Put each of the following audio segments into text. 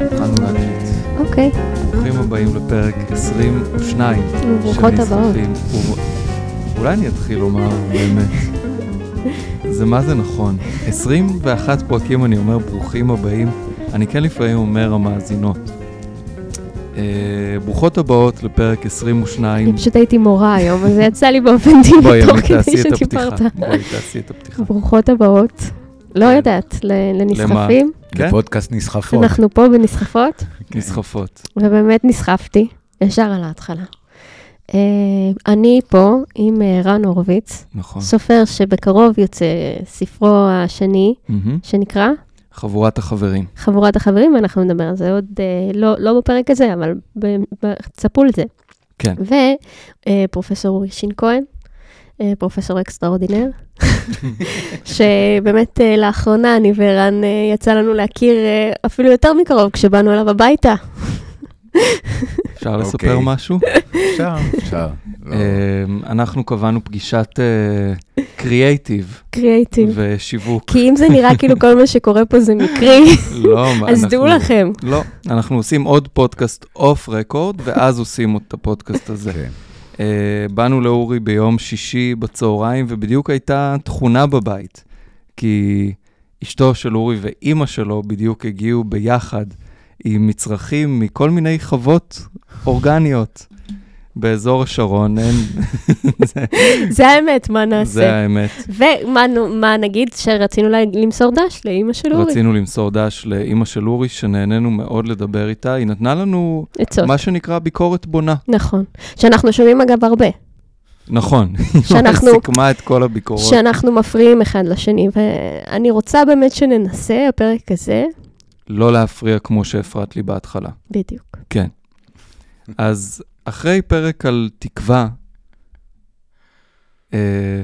התחלנו להקליט. אוקיי, ברוכים הבאים לפרק 22 ברוכות של הבאות. אולי אני אתחיל לומר באמת. זה מה זה נכון. 21 פרקים אני אומר ברוכים הבאים. אני כן לפעמים אומר המאזינות. אה, ברוכות הבאות לפרק 22. אני פשוט הייתי מורה היום, אז זה יצא לי באופן טבעי תוך כדי. שדיברת. בואי, תעשי את הפתיחה. ברוכות הבאות. לא כן. יודעת, לנסחפים. כן? לפודקאסט נסחפות. אנחנו פה בנסחפות, נסחפות. ובאמת נסחפתי, ישר על ההתחלה. אה, אני פה עם אה, רן הורוביץ, נכון. סופר שבקרוב יוצא ספרו השני, מהמם. שנקרא חבורת החברים. חבורת החברים, ואנחנו נדבר על זה עוד, אה, לא, לא בפרק הזה, אבל צפו לזה. כן. ופרופסור אורי שין כהן, אה, פרופסור extraordinaire, שבאמת אה, לאחרונה אני וערן אה, יצא לנו להכיר אה, אפילו יותר מקרוב כשבאנו אליו הביתה. אפשר לספר אוקיי. משהו? אפשר, אפשר. לא. אמ, אנחנו קבענו פגישת creative creative. ושיווק. כי אם זה נראה כאילו כל מה שקורה פה זה מקרי, לא, אז דעו לכם. לא, אנחנו עושים עוד פודקאסט off record, ואז עושים את הפודקאסט הזה. כן. אה, באנו לאורי ביום שישי בצהריים, ובדיוק הייתה תכונה בבית, כי אשתו של אורי ואימא שלו בדיוק הגיעו ביחד עם מצרכים מכל מיני חוות אורגניות באזור השרון, אין, זה, זה האמת, מה זה נעשה? האמת. ומה נגיד שרצינו למסור דש לאימא של אורי? רצינו למסור דש לאימא של אורי, שנהנינו מאוד לדבר איתה. היא נתנה לנו עצות. מה שנקרא ביקורת בונה. נכון. שאנחנו שומעים אגב הרבה. נכון. שאנחנו- היא סיכמה את כל הביקורות. שאנחנו מפריעים אחד לשני, ואני רוצה באמת שננסה, הפרק הזה, לא להפריע כמו שהפרעת לי בהתחלה. בדיוק. כן. אז אחרי פרק על תקווה, אה,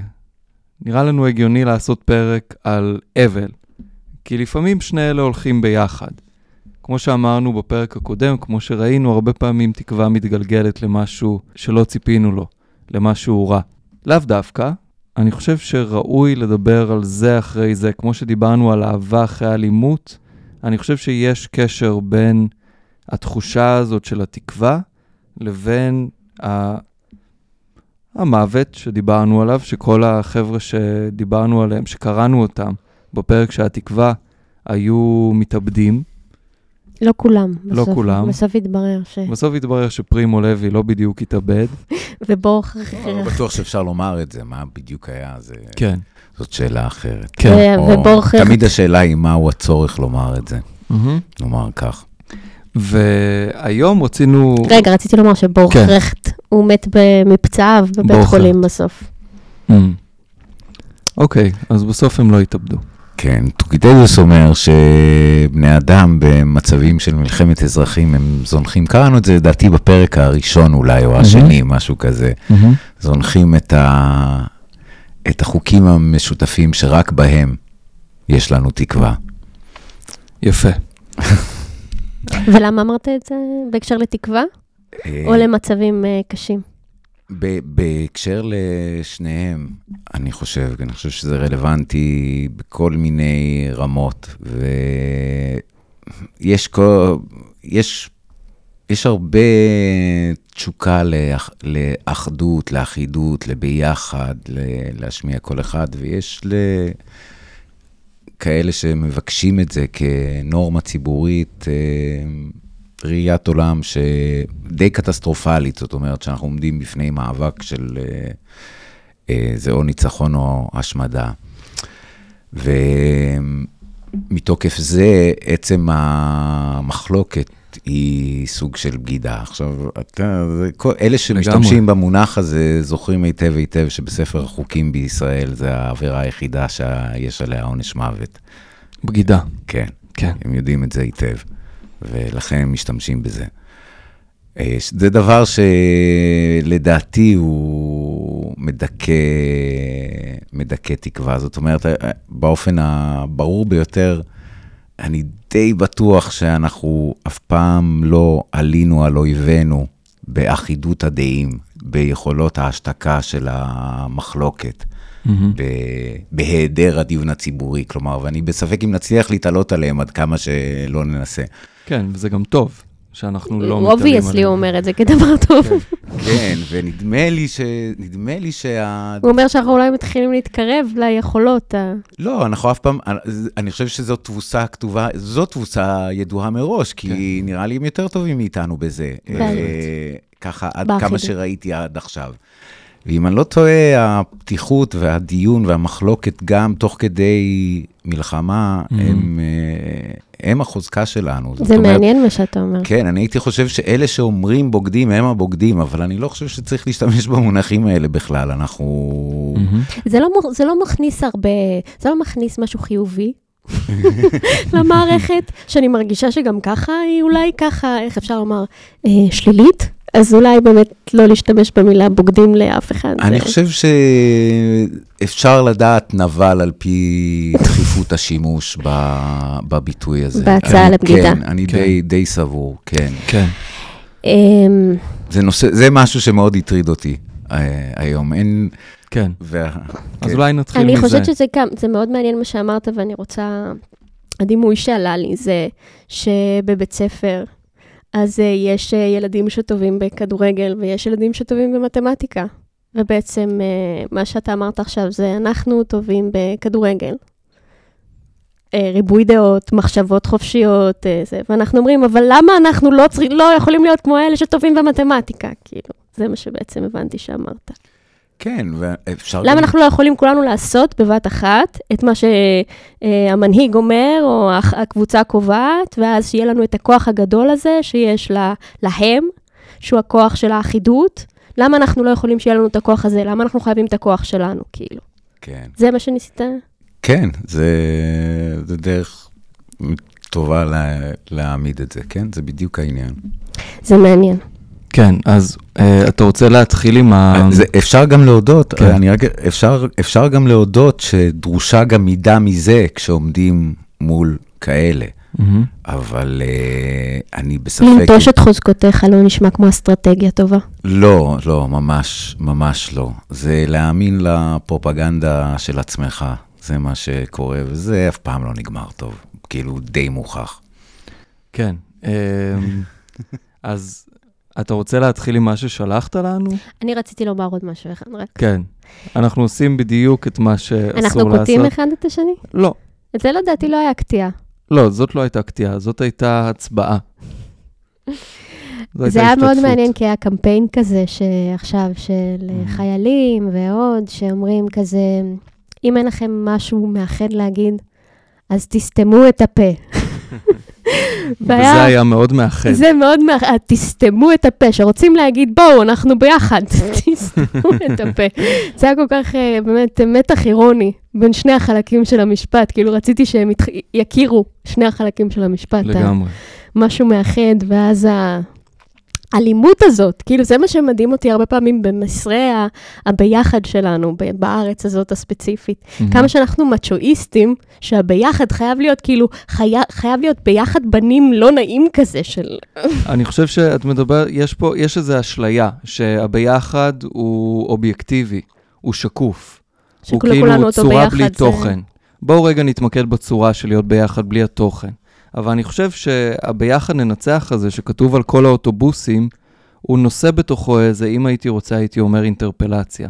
נראה לנו הגיוני לעשות פרק על אבל, כי לפעמים שני אלה הולכים ביחד. כמו שאמרנו בפרק הקודם, כמו שראינו, הרבה פעמים תקווה מתגלגלת למשהו שלא ציפינו לו, למשהו רע. לאו דווקא, אני חושב שראוי לדבר על זה אחרי זה, כמו שדיברנו על אהבה אחרי אלימות, אני חושב שיש קשר בין התחושה הזאת של התקווה לבין ה... המוות שדיברנו עליו, שכל החבר'ה שדיברנו עליהם, שקראנו אותם בפרק שהתקווה היו מתאבדים. לא כולם. לא בסוף. כולם. בסוף התברר ש... בסוף התברר שפרימו לוי לא בדיוק התאבד. ובור לא בטוח שאפשר לומר את זה, מה בדיוק היה, זה- כן, זאת שאלה אחרת. כן. ו- או- ובור חרט. תמיד השאלה היא מהו הצורך לומר את זה. נאמר כך. והיום רצינו... רגע, רציתי לומר שבור כן. חרט, הוא מת מפצעיו בבית חולים בסוף. אוקיי, אז בסוף הם לא התאבדו. כן, טוקידדוס אומר שבני אדם במצבים של מלחמת אזרחים הם זונחים, קראנו את זה לדעתי בפרק הראשון אולי, או השני, משהו כזה. זונחים את, ה... את החוקים המשותפים שרק בהם יש לנו תקווה. יפה. ולמה אמרת את זה? בהקשר לתקווה? או אה, למצבים אה, קשים? בהקשר לשניהם, אני חושב, אני חושב שזה רלוונטי בכל מיני רמות, ויש יש, יש הרבה תשוקה לאח, לאחדות, לאחידות, לביחד, להשמיע כל אחד, ויש ל... כאלה שמבקשים את זה כנורמה ציבורית, אה, ראיית עולם שדי קטסטרופלית, זאת אומרת שאנחנו עומדים בפני מאבק של אה, אה, זה או ניצחון או השמדה. ומתוקף זה, עצם המחלוקת היא סוג של בגידה. עכשיו, אתה, זה, כל, אלה שמשתמשים במונח הזה זוכרים היטב היטב שבספר החוקים בישראל זה העבירה היחידה שיש עליה עונש מוות. בגידה. כן. כן. הם יודעים את זה היטב, ולכן הם משתמשים בזה. אה, זה דבר שלדעתי הוא מדכא, מדכא תקווה. זאת אומרת, אה, באופן הברור ביותר, אני די בטוח שאנחנו אף פעם לא עלינו על אויבינו באחידות הדעים. ביכולות ההשתקה של המחלוקת, ב- בהיעדר הדיון הציבורי, כלומר, ואני בספק אם נצליח להתעלות עליהם עד כמה שלא ננסה. כן, וזה גם טוב שאנחנו לא מתעלים obviously הוא אומר את זה כדבר טוב. כן, ונדמה לי ש... נדמה לי שה... הוא אומר שאנחנו אולי מתחילים להתקרב ליכולות. ה- לא, אנחנו אף פעם, אני חושב שזו תבוסה כתובה, זו תבוסה ידועה מראש, כי נראה לי הם יותר טובים מאיתנו בזה. באמת. אה, ככה, עד. כמה שראיתי עד עכשיו. ואם אני לא טועה, הפתיחות והדיון והמחלוקת, גם תוך כדי מלחמה, Mhm. הם, אה, הם החוזקה שלנו. זה אומרת, מעניין מה שאתה אומר. כן, אני הייתי חושב שאלה שאומרים בוגדים הם הבוגדים, אבל אני לא חושב שצריך להשתמש במונחים האלה בכלל. אנחנו... מהמם. זה לא, זה לא מכניס הרבה, זה לא מכניס משהו חיובי למערכת, שאני מרגישה שגם ככה היא אולי ככה, איך אפשר לומר, אה, שלילית? אז אולי באמת לא להשתמש במילה בוגדים לאף אחד. אני זה- חושב שאפשר לדעת נבל על פי דחיפות השימוש ב- בביטוי הזה. בהצעה אני- לבגידה. כן, אני כן. די, די סבור, כן. כן. אמ, זה נושא, זה משהו שמאוד הטריד אותי אה, היום. אין... כן. וה... אז כן. אולי נתחיל אני מזה. חושבת שזה גם, זה מאוד מעניין מה שאמרת, ואני רוצה... הדימוי שעלה לי זה שבבית ספר, אז אה, יש אה, ילדים שטובים בכדורגל ויש ילדים שטובים במתמטיקה. ובעצם אה, מה שאתה אמרת עכשיו זה אנחנו טובים בכדורגל. אה, ריבוי דעות, מחשבות חופשיות, אה, זה, ואנחנו אומרים, אבל למה אנחנו לא, צר... לא יכולים להיות כמו אלה שטובים במתמטיקה? כאילו, זה מה שבעצם הבנתי שאמרת. כן, ואפשר... למה אנחנו לא יכולים כולנו לעשות בבת אחת את מה שהמנהיג אומר, או הקבוצה קובעת, ואז שיהיה לנו את הכוח הגדול הזה שיש לה, להם, שהוא הכוח של האחידות? למה אנחנו לא יכולים שיהיה לנו את הכוח הזה? למה אנחנו חייבים את הכוח שלנו, כאילו? כן. זה מה שניסית? כן, זה, זה דרך טובה לה, להעמיד את זה, כן? זה בדיוק העניין. זה מעניין. כן, אז אה, אתה רוצה להתחיל עם ה... זה, אפשר גם להודות, כן. אני רק, אפשר, אפשר גם להודות שדרושה גם מידה מזה כשעומדים מול כאלה, מהמם. אבל uh, אני בספק... לנטוש את חוזקותיך לא נשמע כמו אסטרטגיה טובה. לא, לא, ממש, ממש לא. זה להאמין לפרופגנדה של עצמך, זה מה שקורה, וזה אף פעם לא נגמר טוב, כאילו די מוכח. כן. אמ, אז אתה רוצה להתחיל עם מה ששלחת לנו? אני רציתי לומר עוד משהו אחד, רק. כן. אנחנו עושים בדיוק את מה שאסור לעשות. אנחנו קוטעים אחד את השני? לא, את זה לדעתי לא היה קטיעה. לא, זאת לא הייתה קטיעה, זאת הייתה הצבעה. זה היה מאוד. מעניין, כי היה קמפיין כזה שעכשיו של אה, חיילים ועוד, שאומרים כזה, אם אין לכם משהו מאחד להגיד, אז תסתמו את הפה. וזה היה מאוד מאחד. זה מאוד מאחד, תסתמו את הפה, שרוצים להגיד, בואו, אנחנו ביחד, תסתמו את הפה. זה היה כל כך, אה, באמת, אה, מתח אירוני בין שני החלקים של המשפט, כאילו רציתי שהם יכירו שני החלקים של המשפט. לגמרי. משהו מאחד, ואז ה- האלימות הזאת, כאילו זה מה שמדהים אותי הרבה פעמים במסרי הביחד שלנו, בארץ הזאת הספציפית. מהמם. כמה שאנחנו מצ'ואיסטים, שהביחד חייב להיות כאילו, חי... חייב להיות ביחד בנים לא נעים כזה של... אני חושב שאת מדבר, יש פה, יש איזו אשליה, שהביחד הוא אובייקטיבי, הוא שקוף. הוא כאילו צורה ביחד, בלי זה- תוכן. בואו רגע נתמקד בצורה של להיות ביחד בלי התוכן. אבל אני חושב שהביחד ננצח הזה, שכתוב על כל האוטובוסים, הוא נושא בתוכו איזה, אם הייתי רוצה, הייתי אומר אינטרפלציה.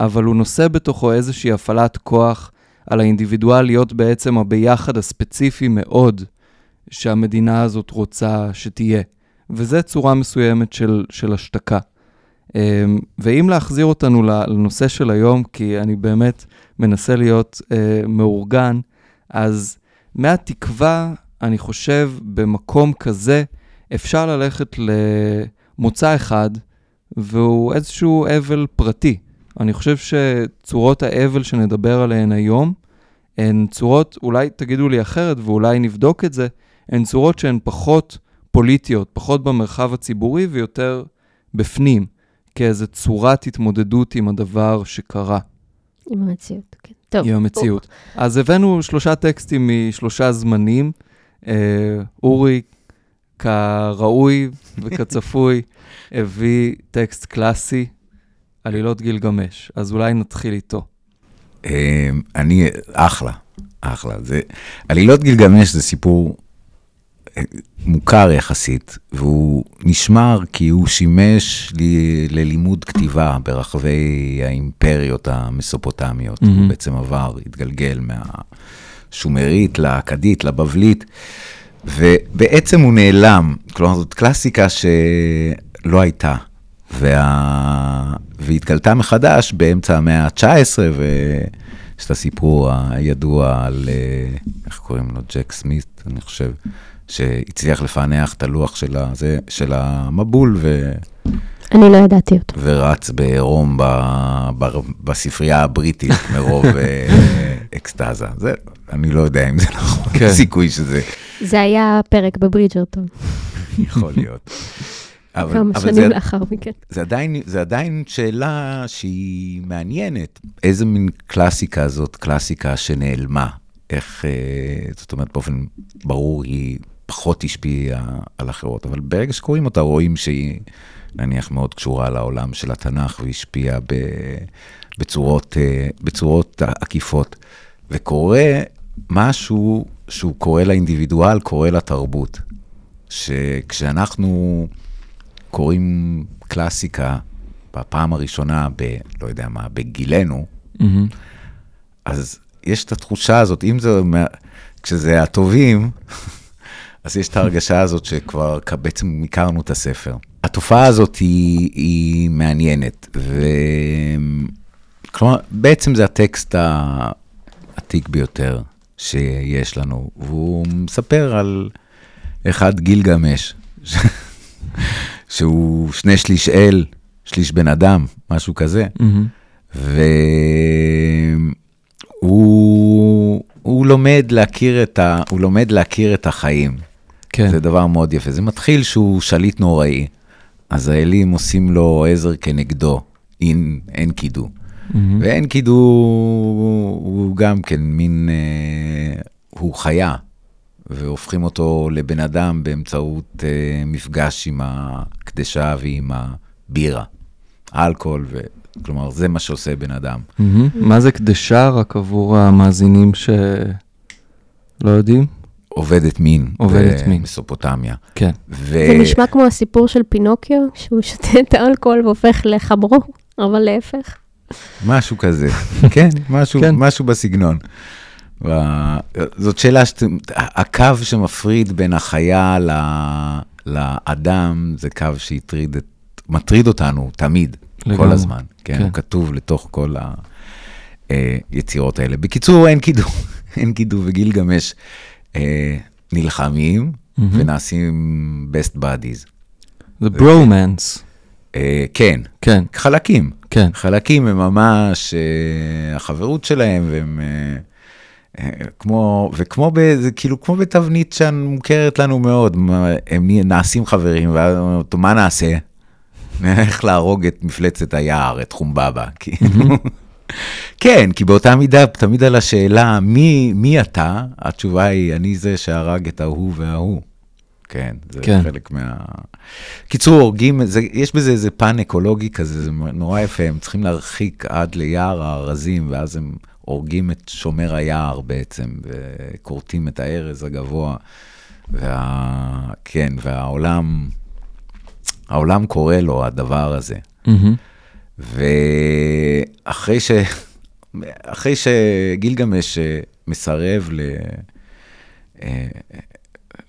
אבל הוא נושא בתוכו איזושהי הפעלת כוח על האינדיבידואל להיות בעצם הביחד הספציפי מאוד שהמדינה הזאת רוצה שתהיה. וזה צורה מסוימת של, של השתקה. אמ, ואם להחזיר אותנו לנושא של היום, כי אני באמת מנסה להיות uh, מאורגן, אז מהתקווה, אני חושב, במקום כזה, אפשר ללכת למוצא אחד, והוא איזשהו אבל פרטי. אני חושב שצורות האבל שנדבר עליהן היום, הן צורות, אולי תגידו לי אחרת ואולי נבדוק את זה, הן צורות שהן פחות פוליטיות, פחות במרחב הציבורי ויותר בפנים, כאיזו צורת התמודדות עם הדבר שקרה. עם המציאות, כן. טוב. עם המציאות. אז הבאנו שלושה טקסטים משלושה זמנים. אה, אורי, כראוי וכצפוי, הביא טקסט קלאסי עלילות גילגמש, אז אולי נתחיל איתו. אה, אני, אחלה, אחלה. זה, עלילות גילגמש זה סיפור אה, מוכר יחסית, והוא נשמר כי הוא שימש לי, ללימוד כתיבה ברחבי האימפריות המסופוטמיות. Mm-hmm. הוא בעצם עבר, התגלגל מהשומרית לאכדית, לבבלית, ובעצם הוא נעלם. כלומר, זאת קלאסיקה שלא הייתה. וה... והתגלתה מחדש באמצע המאה ה-19, ויש את הסיפור הידוע על, אה, איך קוראים לו? ג'ק סמית, אני חושב, שהצליח לפענח את הלוח של, הזה, של המבול, ו... אני לא ידעתי אותו. ורץ בעירום ב... ב... בספרייה הבריטית מרוב אה, אקסטזה. זה, אני לא יודע אם זה נכון, כן. סיכוי שזה... זה היה פרק בברידג'רטון. יכול להיות. אבל, כמה אבל שנים זה, לאחר מכן. זה עדיין, זה עדיין שאלה שהיא מעניינת. איזה מין קלאסיקה זאת, קלאסיקה שנעלמה? איך, אה, זאת אומרת, באופן ברור היא פחות השפיעה על אחרות, אבל ברגע שקוראים אותה רואים שהיא נניח מאוד קשורה לעולם של התנ"ך והשפיעה בצורות, אה, בצורות עקיפות. וקורה משהו שהוא קורא לאינדיבידואל, קורא לתרבות. שכשאנחנו קוראים קלאסיקה בפעם הראשונה, ב... לא יודע מה, בגילנו, mm-hmm. אז יש את התחושה הזאת, אם זה, כשזה הטובים, אז יש את ההרגשה הזאת שכבר בעצם הכרנו את הספר. התופעה הזאת היא, היא מעניינת, ו... כלומר, בעצם זה הטקסט העתיק ביותר שיש לנו, והוא מספר על אחד גילגמש, שהוא שני שליש אל, שליש בן אדם, משהו כזה. Mm-hmm. והוא לומד להכיר את, ה, הוא לומד להכיר את החיים. כן. זה דבר מאוד יפה. זה מתחיל שהוא שליט נוראי, אז האלים עושים לו עזר כנגדו, אין, אין קידו. Mm-hmm. ואין קידו הוא גם כן מין, אה, הוא חיה, והופכים אותו לבן אדם באמצעות אה, מפגש עם הקדשה ועם הבירה. אלכוהול, ו... כלומר, זה מה שעושה בן אדם. Mm-hmm. מה זה קדשה, רק עבור המאזינים שלא יודעים? עובדת מין. עובדת מין. במסופוטמיה. כן. ו... זה נשמע כמו הסיפור של פינוקיו, שהוא שותה את האלכוהול והופך לחברו, אבל להפך. משהו כזה, כן, משהו, כן. משהו בסגנון. זאת שאלה, שת... הקו שמפריד בין החיה ל... לאדם, זה קו שהטריד את, מטריד אותנו תמיד, לגמרי. כל הזמן. כן, כן, הוא כתוב לתוך כל היצירות האלה. בקיצור, אין קידום, אין קידום, וגילגמש אה, נלחמים mm-hmm. ונעשים best buddies. The bromance. אה, כן, כן. חלקים. כן. חלקים הם ממש אה, החברות שלהם, והם... אה, כמו, וכמו ב, זה כאילו כמו בתבנית שמוכרת לנו מאוד, הם נעשים חברים, ואז מה נעשה? איך להרוג את מפלצת היער, את חומבבא, כאילו. כן, כי באותה מידה, תמיד על השאלה, מי, מי אתה? התשובה היא, אני זה שהרג את ההוא וההוא. כן, זה כן. חלק מה... קיצור, הורגים, זה, יש בזה איזה פן אקולוגי כזה, זה נורא יפה, הם צריכים להרחיק עד ליער הארזים, ואז הם הורגים את שומר היער בעצם, וכורתים את הארז הגבוה. וה... כן, והעולם, העולם קורא לו הדבר הזה. Mm-hmm. ואחרי ש... אחרי שגילגמש אה, מסרב ל... אה,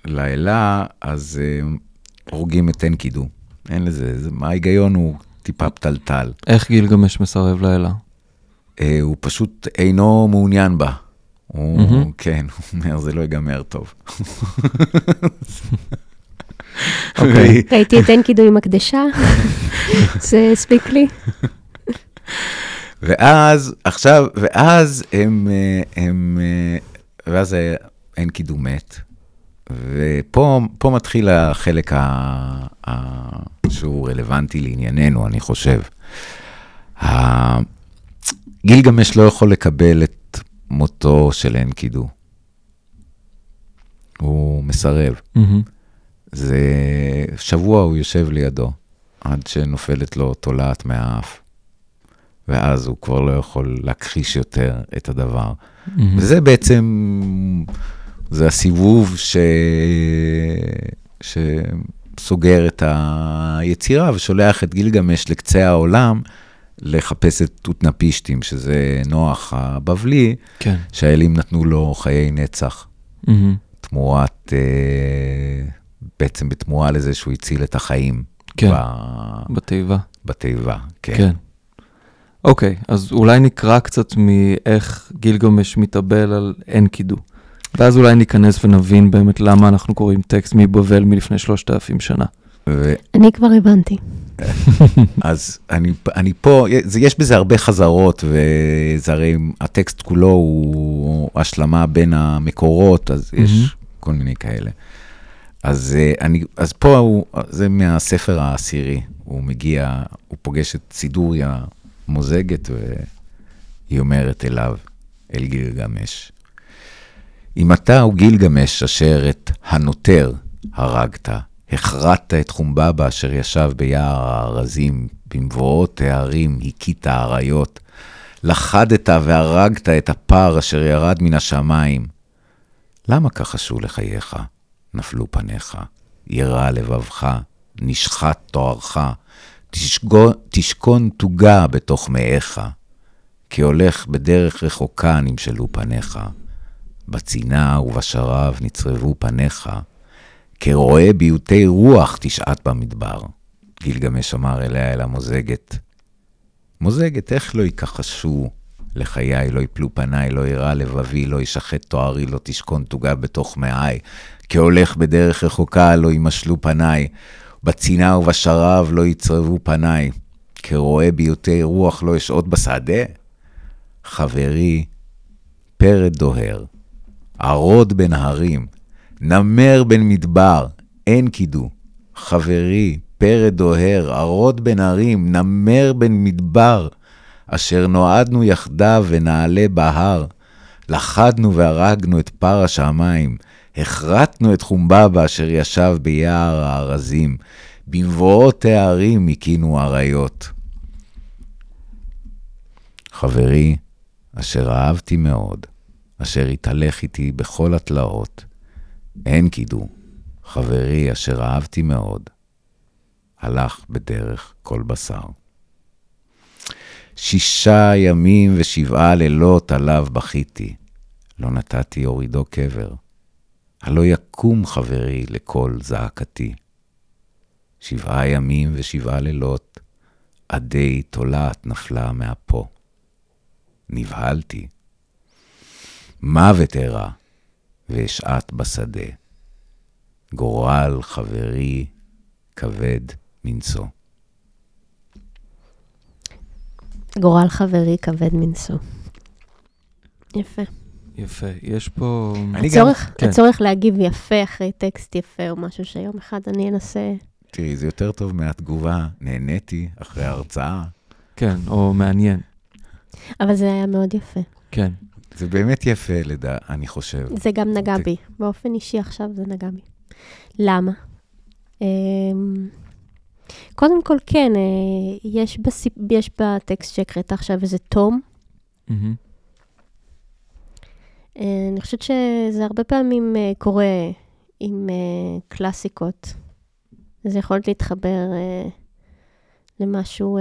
לאלה, אז אה, הורגים את אנקידו. אין לזה, זה, ההיגיון הוא טיפה פתלתל. איך גילגמש מסרב לאלה? אה, הוא פשוט אינו מעוניין בה. הוא, mm-hmm. כן, הוא אומר, זה לא ייגמר טוב. אוקיי. ראיתי את אין קידוי מקדשה, זה הספיק לי. ואז, עכשיו, ואז הם, אה, הם, אה, ואז אין קידום מת. ופה מתחיל החלק ה, ה, שהוא רלוונטי לענייננו, אני חושב. גילגמש לא יכול לקבל את מותו של אנקידו. הוא מסרב. Mm-hmm. זה שבוע הוא יושב לידו, עד שנופלת לו תולעת מהאף. ואז הוא כבר לא יכול להכחיש יותר את הדבר. מהמם. וזה בעצם, זה הסיבוב ש... שסוגר את היצירה ושולח את גילגמש לקצה העולם לחפש את תותנפישתים, שזה נוח הבבלי, כן. שהאלים נתנו לו חיי נצח, מהמם. תמורת, אה, בעצם בתמורה לזה שהוא הציל את החיים. כן, ב- בתיבה. בתיבה, כן. כן. אוקיי, אז אולי נקרא קצת מאיך גילגמש מתאבל על אנקידו. ואז אולי ניכנס ונבין באמת למה אנחנו קוראים טקסט מבבל מלפני שלושת אלפים שנה. ו- אני כבר הבנתי. אז אני, אני פה, זה- יש בזה הרבה חזרות, וזה הרי, הטקסט כולו הוא השלמה בין המקורות, אז יש. כל מיני כאלה. אז, אה, אני, אז פה הוא, זה מהספר העשירי, הוא מגיע, הוא פוגש את סידוריה מוזגת, והיא אומרת אליו, אל גילגמש. אם אתה הוא גילגמש אשר את הנותר הרגת, הכרעת את חומבבא אשר ישב ביער הארזים, במבואות הערים הכית האריות, לכדת והרגת את הפר אשר ירד מן השמיים. למה כחשו לחייך? נפלו פניך, ירע לבבך, נשחט תוארך, תשכון תוגה בתוך מאיך, כי הולך בדרך רחוקה נמשלו פניך, בצינה ובשרב נצרבו פניך, כרועה ביוטי רוח תשעט במדבר. גילגמש אמר אליה אל המוזגת, מוזגת, איך לא יכחשו לחיי, לא יפלו פניי, לא ירע לבבי, לא ישחט תוארי, לא תשכון תוגה בתוך מעי, כהולך בדרך רחוקה לא ימשלו פניי, בצינה ובשרב לא יצרבו פניי, כרועה ביוטי רוח לא אשעוט בשדה. חברי, פרד דוהר, ערוד בין הרים, נמר בין מדבר, אין קידו. חברי, פרד דוהר, ערוד בין הרים, נמר בין מדבר, אשר נועדנו יחדיו ונעלה בהר. לכדנו והרגנו את פר השמיים, הכרתנו את חומבבא אשר ישב ביער הארזים, במבואות הערים הכינו אריות. חברי, אשר אהבתי מאוד, אשר התהלך איתי בכל התלאות, אין קידו, חברי אשר אהבתי מאוד, הלך בדרך כל בשר. שישה ימים ושבעה לילות עליו בכיתי, לא נתתי הורידו קבר. הלא יקום חברי לקול זעקתי. שבעה ימים ושבעה לילות, עדי תולעת נפלה מאפו. נבהלתי. מוות אירע, ואשעט בשדה. גורל חברי כבד מנשוא. גורל חברי כבד מנשוא. יפה. יפה. יש פה... אני גם- הצורך, כן. הצורך להגיב יפה אחרי טקסט יפה או משהו שיום אחד אני אנסה... תראי, זה יותר טוב מהתגובה, נהניתי אחרי ההרצאה. כן, או מעניין. אבל זה היה מאוד יפה. כן. זה באמת יפה, לדע, אני חושב. זה גם נגע בי. באופן אישי עכשיו זה נגע בי. למה? אמ, קודם כל, כן, אה, יש, בסיפ... יש בטקסט שהקראת עכשיו איזה תום. מהמם. אה, אני חושבת שזה הרבה פעמים אה, קורה עם אה, קלאסיקות. זה יכול להיות להתחבר למשהו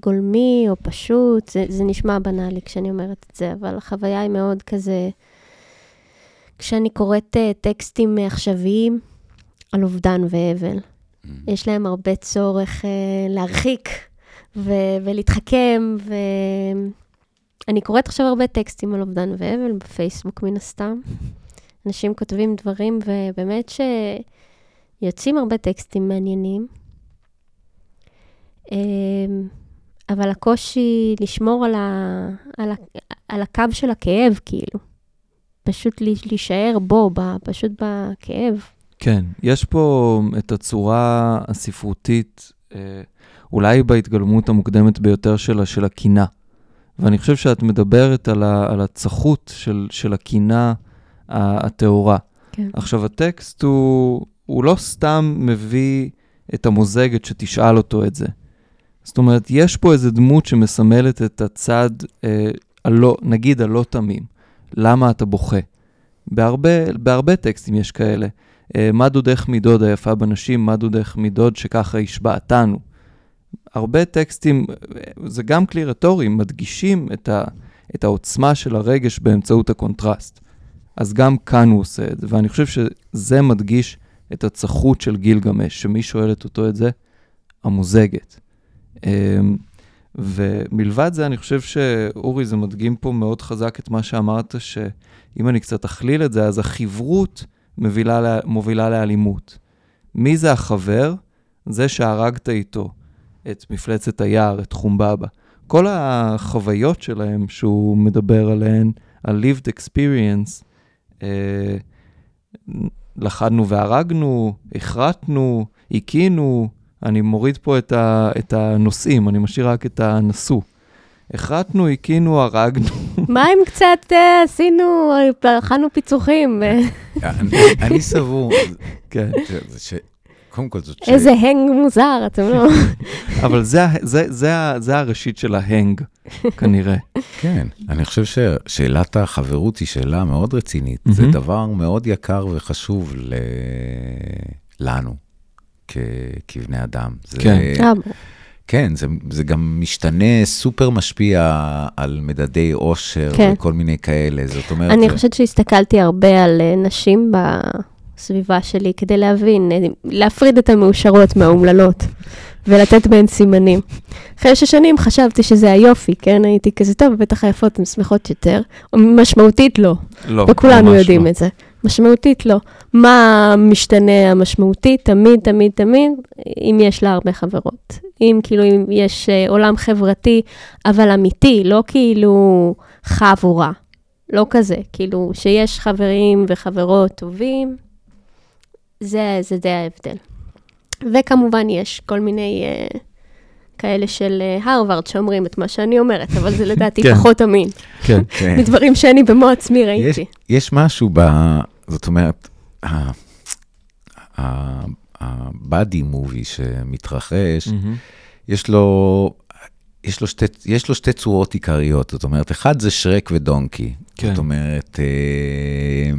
גולמי או פשוט. זה, זה נשמע בנאלי כשאני אומרת את זה, אבל החוויה היא מאוד כזה... כשאני קוראת טקסטים עכשוויים על אובדן ואבל, יש להם הרבה צורך אה, להרחיק ו- ולהתחכם, ואני קוראת עכשיו הרבה טקסטים על אובדן ואבל בפייסבוק מן הסתם. אנשים כותבים דברים, ובאמת שיוצאים הרבה טקסטים מעניינים. אה, אבל הקושי לשמור על, ה, על, ה, על הקו של הכאב, כאילו. פשוט להישאר בו, ב, פשוט בכאב. כן, יש פה את הצורה הספרותית, אה, אולי בהתגלמות המוקדמת ביותר שלה, של הקינה. ואני חושב שאת מדברת על, ה, על הצחות של, של הקינה הטהורה. כן. עכשיו, הטקסט הוא, הוא לא סתם מביא את המוזגת שתשאל אותו את זה. זאת אומרת, יש פה איזו דמות שמסמלת את הצד, אה, הלא, נגיד הלא תמים. למה אתה בוכה? בהרבה, בהרבה טקסטים יש כאלה. אה, מה דודך מדוד היפה בנשים, מה דודך מדוד שככה השבעתנו. הרבה טקסטים, זה גם כלי רטורי, מדגישים את, ה, את העוצמה של הרגש באמצעות הקונטרסט. אז גם כאן הוא עושה את זה, ואני חושב שזה מדגיש את הצחות של גילגמש, שמי שואלת אותו את זה? המוזגת. אמ, ומלבד זה, אני חושב שאורי, זה מדגים פה מאוד חזק את מה שאמרת, שאם אני קצת אכליל את זה, אז החברות מובילה, מובילה לאלימות. מי זה החבר? זה שהרגת איתו את מפלצת היער, את חומבבא. כל החוויות שלהם שהוא מדבר עליהן, ה-lived experience, אה, לכדנו והרגנו, הכרתנו, הכינו, אני מוריד פה את, ה, את הנושאים, אני משאיר רק את הנשוא. הכרתנו, הכינו, הרגנו. מה אם קצת uh, עשינו, אכלנו פיצוחים? אני סבור, כן. קודם כל זאת שאלה. איזה הנג מוזר, אתם לא... אבל זה, זה, זה, זה הראשית של ההנג, כנראה. כן, אני חושב ששאלת החברות היא שאלה מאוד רצינית. זה דבר מאוד יקר וחשוב ל... לנו, כ... כבני אדם. זה... כן. אה, כן, זה, זה גם משתנה, סופר משפיע על מדדי עושר כן. וכל מיני כאלה, זאת אומרת... אני זה... חושבת שהסתכלתי הרבה על אה, נשים ב... הסביבה שלי כדי להבין, להפריד את המאושרות מהאומללות ולתת בהן סימנים. אחרי שש שנים חשבתי שזה היופי, כן? הייתי כזה, טוב, בטח היפות הן שמחות יותר. משמעותית לא. לא, וכולנו יודעים לא. את זה. משמעותית לא. מה משתנה המשמעותית? תמיד, תמיד, תמיד, אם יש לה הרבה חברות. אם כאילו, אם יש uh, עולם חברתי, אבל אמיתי, לא כאילו חבורה. לא כזה, כאילו, שיש חברים וחברות טובים, זה, זה די ההבדל. וכמובן, יש כל מיני uh, כאלה של uh, הרווארד שאומרים את מה שאני אומרת, אבל זה לדעתי כן. פחות אמין. כן, כן. מדברים שאני במו עצמי ראיתי. יש, יש משהו ב... זאת אומרת, הבאדי מובי שמתרחש, mm-hmm. יש לו... יש לו, שתי, יש לו שתי צורות עיקריות, זאת אומרת, אחד זה שרק ודונקי. כן. זאת אומרת, אה,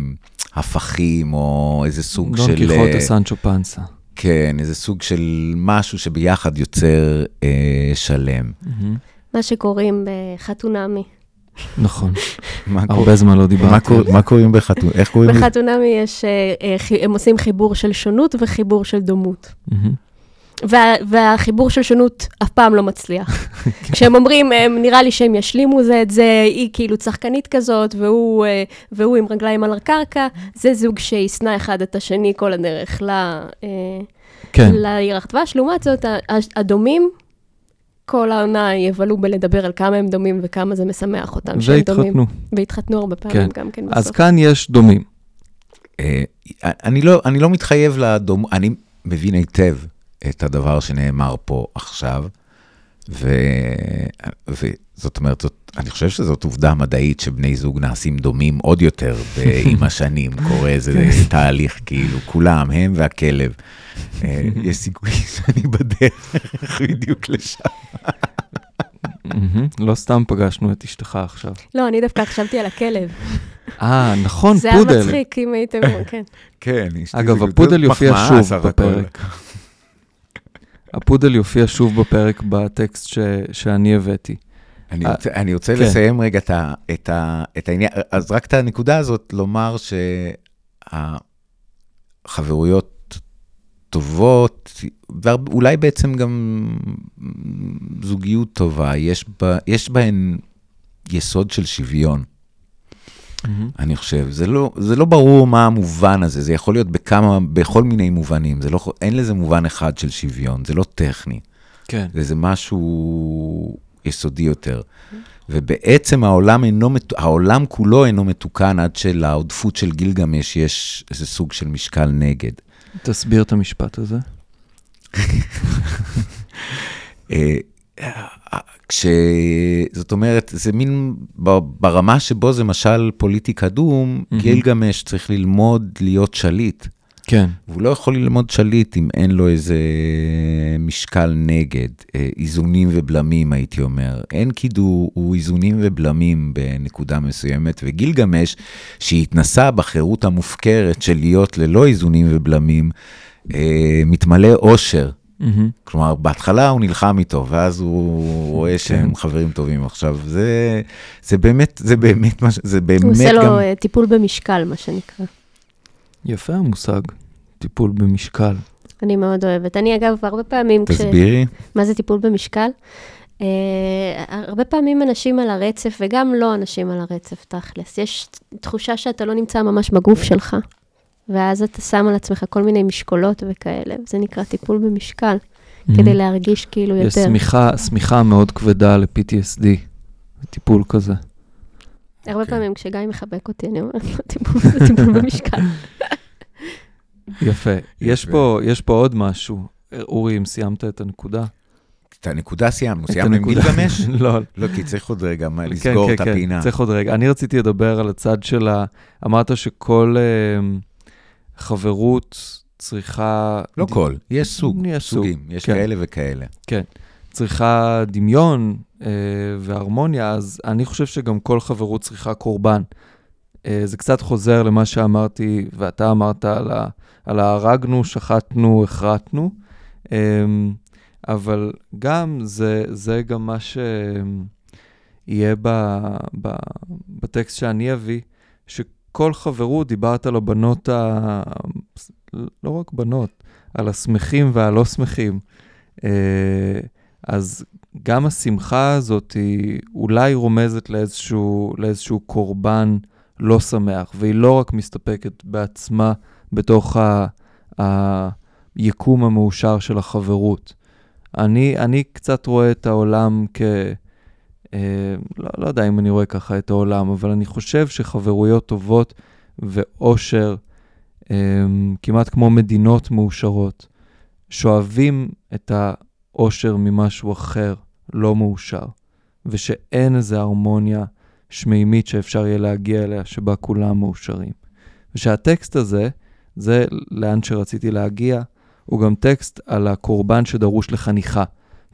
הפכים, או איזה סוג דון של... דון קיחוטה אה, סנצ'ו פנסה. כן, איזה סוג של משהו שביחד יוצר אה, שלם. מה שקוראים בחתונמי. נכון. הרבה זמן לא דיברתי. מה קוראים בחתונמי? איך קוראים? בחתונמי יש, אה, אה, הם עושים חיבור של שונות וחיבור של דומות. וה, והחיבור של שונות אף פעם לא מצליח. כשהם אומרים, הם, נראה לי שהם ישלימו זה את זה, היא כאילו צחקנית כזאת, והוא, אה, והוא עם רגליים על הקרקע, זה זוג שישנא אחד את השני כל הדרך ל, אה, כן. לירח דבש. לעומת זאת, הדומים, כל העונה יבלו בלדבר על כמה הם דומים וכמה זה משמח אותם שהם דומים. והתחתנו. והתחתנו הרבה פעמים כן. גם כן בסוף. אז כאן יש דומים. אה, אני לא, אני לא מתחייב לדום, אני מבין היטב את הדבר שנאמר פה עכשיו, ו... וזאת אומרת, זאת, אני חושב שזאת עובדה מדעית שבני זוג נעשים דומים עוד יותר עם השנים, קורה איזה כן. תהליך, כאילו, כולם, הם והכלב. אה, יש סיכוי שאני בדרך בדיוק לשם. לא סתם פגשנו את אשתך עכשיו. לא, אני דווקא חשבתי על הכלב. אה, נכון, פודל. זה היה מצחיק אם הייתם, כן. כן, אגב, הפודל יופיע שוב בפרק. הפודל יופיע שוב בפרק בטקסט ש, שאני הבאתי. אני רוצה, אני רוצה כן. לסיים רגע את, ה, את, ה, את העניין, אז רק את הנקודה הזאת, לומר שהחברויות טובות, ואולי בעצם גם זוגיות טובה, יש, בה, יש בהן יסוד של שוויון. Mm-hmm. אני חושב. זה לא, זה לא ברור מה המובן הזה, זה יכול להיות בכמה, בכל מיני מובנים. זה לא, אין לזה מובן אחד של שוויון, זה לא טכני. כן. זה משהו יסודי יותר. Mm-hmm. ובעצם העולם, אינו, העולם כולו אינו מתוקן עד שלעודפות של גילגמש יש איזה סוג של משקל נגד. תסביר את המשפט הזה. כש... זאת אומרת, זה מין, ברמה שבו זה משל פוליטי קדום, mm-hmm. גילגמש צריך ללמוד להיות שליט. כן. והוא לא יכול ללמוד שליט אם אין לו איזה משקל נגד, אה, איזונים ובלמים, הייתי אומר. אין קידור, הוא איזונים ובלמים בנקודה מסוימת, וגילגמש, שהתנסה בחירות המופקרת של להיות ללא איזונים ובלמים, אה, מתמלא אושר. מהמם. כלומר, בהתחלה הוא נלחם איתו, ואז הוא רואה שהם חברים טובים. עכשיו, זה, זה באמת, זה באמת, מה ש- זה באמת הוא עושה גם... לו אה, טיפול במשקל, מה שנקרא. יפה המושג, טיפול במשקל. אני מאוד אוהבת. אני, אגב, הרבה פעמים כש... תסבירי. מה זה טיפול במשקל? Uh, הרבה פעמים אנשים על הרצף, וגם לא אנשים על הרצף, תכלס. יש תחושה שאתה לא נמצא ממש בגוף שלך, ואז אתה שם על עצמך כל מיני משקולות וכאלה, וזה נקרא טיפול במשקל, כדי להרגיש כאילו יש יותר. שמיכה, שמיכה מאוד כבדה ל-PTSD, טיפול כזה. הרבה אוקיי. פעמים כשגיא מחבק אותי, אני אומרת לו, טיפול זה טיפול במשקל. יפה. יש פה, יש פה עוד משהו. אורי, אם סיימת את הנקודה. את הנקודה סיימנו, סיימנו עם. גילגמש? לא, לא, כי צריך עוד רגע כן, לסגור כן, את כן, הפינה. צריך עוד רגע. אני רציתי לדבר על הצד של ה... אמרת שכל אה, חברות צריכה... לא כל, יש סוג, יש סוג, סוגים, יש כן. כאלה וכאלה. צריכה דמיון אה, והרמוניה, אז אני חושב שגם כל חברות צריכה קורבן. אה, זה קצת חוזר למה שאמרתי, ואתה אמרת על, ה, על ההרגנו, שחטנו, הכרתנו, אה, אבל גם זה, זה גם מה שיהיה ב, ב, בטקסט שאני אביא, שכל חברות, דיברת על הבנות, ה, לא רק בנות, על השמחים והלא שמחים. אה, אז גם השמחה הזאת היא אולי רומזת לאיזשהו, לאיזשהו קורבן לא שמח, והיא לא רק מסתפקת בעצמה בתוך ה, היקום המאושר של החברות. אני, אני קצת רואה את העולם כ... אה, לא, לא יודע אם אני רואה ככה את העולם, אבל אני חושב שחברויות טובות ואושר, אה, כמעט כמו מדינות מאושרות, שואבים את האושר ממשהו אחר, לא מאושר, ושאין איזו הרמוניה שמימית שאפשר יהיה להגיע אליה, שבה כולם מאושרים. ושהטקסט הזה, זה לאן שרציתי להגיע, הוא גם טקסט על הקורבן שדרוש לחניכה.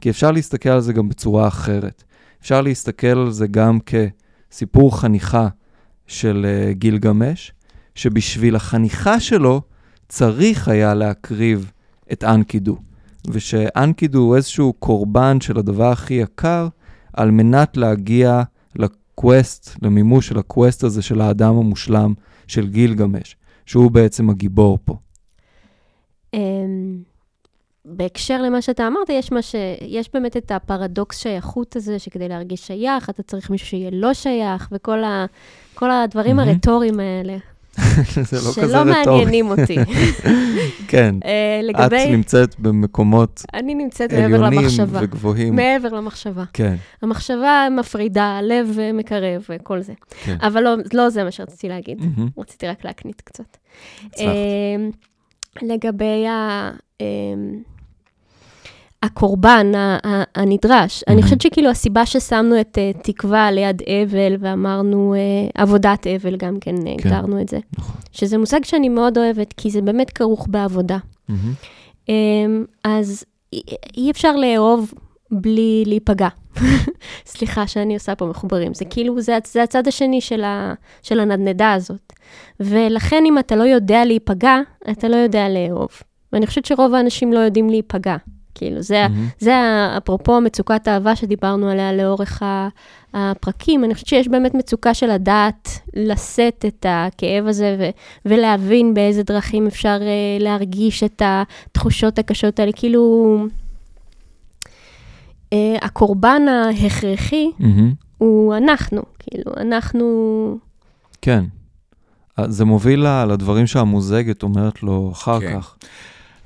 כי אפשר להסתכל על זה גם בצורה אחרת. אפשר להסתכל על זה גם כסיפור חניכה של uh, גילגמש, שבשביל החניכה שלו צריך היה להקריב את אנקידו. ושאנקידו הוא איזשהו קורבן של הדבר הכי יקר, על מנת להגיע לקווסט, למימוש של הקווסט הזה של האדם המושלם של גילגמש, שהוא בעצם הגיבור פה. בהקשר למה שאתה אמרת, יש, ש... יש באמת את הפרדוקס שייכות הזה, שכדי להרגיש שייך, אתה צריך מישהו שיהיה לא שייך, וכל ה... כל הדברים מהמם. הרטוריים האלה, זה לא כזה שלא רטורי. מעניינים אותי. כן, אה, את לגבי... נמצאת במקומות אני נמצאת מעבר למחשבה. וגבוהים. מעבר למחשבה. כן, המחשבה מפרידה, הלב מקרב וכל זה. כן. אבל לא, לא זה מה שרציתי להגיד. מהמם. רציתי רק להקנית קצת. הצלחת. אמ, לגבי ה... הקורבן הנדרש. אני מהמם. חושבת שכאילו הסיבה ששמנו את אה, תקווה ליד אבל ואמרנו אה, עבודת אבל, גם כן אה, כן. הגדרנו את זה. נכון. שזה מושג שאני מאוד אוהבת, כי זה באמת כרוך בעבודה. מהמם. אמ, אז אי- אפשר לאהוב בלי להיפגע. סליחה שאני עושה פה מחוברים. זה כאילו, זה, הצ- זה הצד השני של, ה, של הנדנדה הזאת. ולכן אם אתה לא יודע להיפגע, אתה לא יודע לאהוב. ואני חושבת שרוב האנשים לא יודעים להיפגע. כאילו, זה, מהמם. זה אפרופו מצוקת האהבה שדיברנו עליה לאורך הפרקים. אני חושבת שיש באמת מצוקה של לדעת לשאת את הכאב הזה ו- ולהבין באיזה דרכים אפשר uh, להרגיש את התחושות הקשות האלה. כאילו, uh, הקורבן ההכרחי מהמם. הוא אנחנו, כאילו, אנחנו... כן. אז זה מוביל לדברים שהמוזגת אומרת לו אחר כן. כך.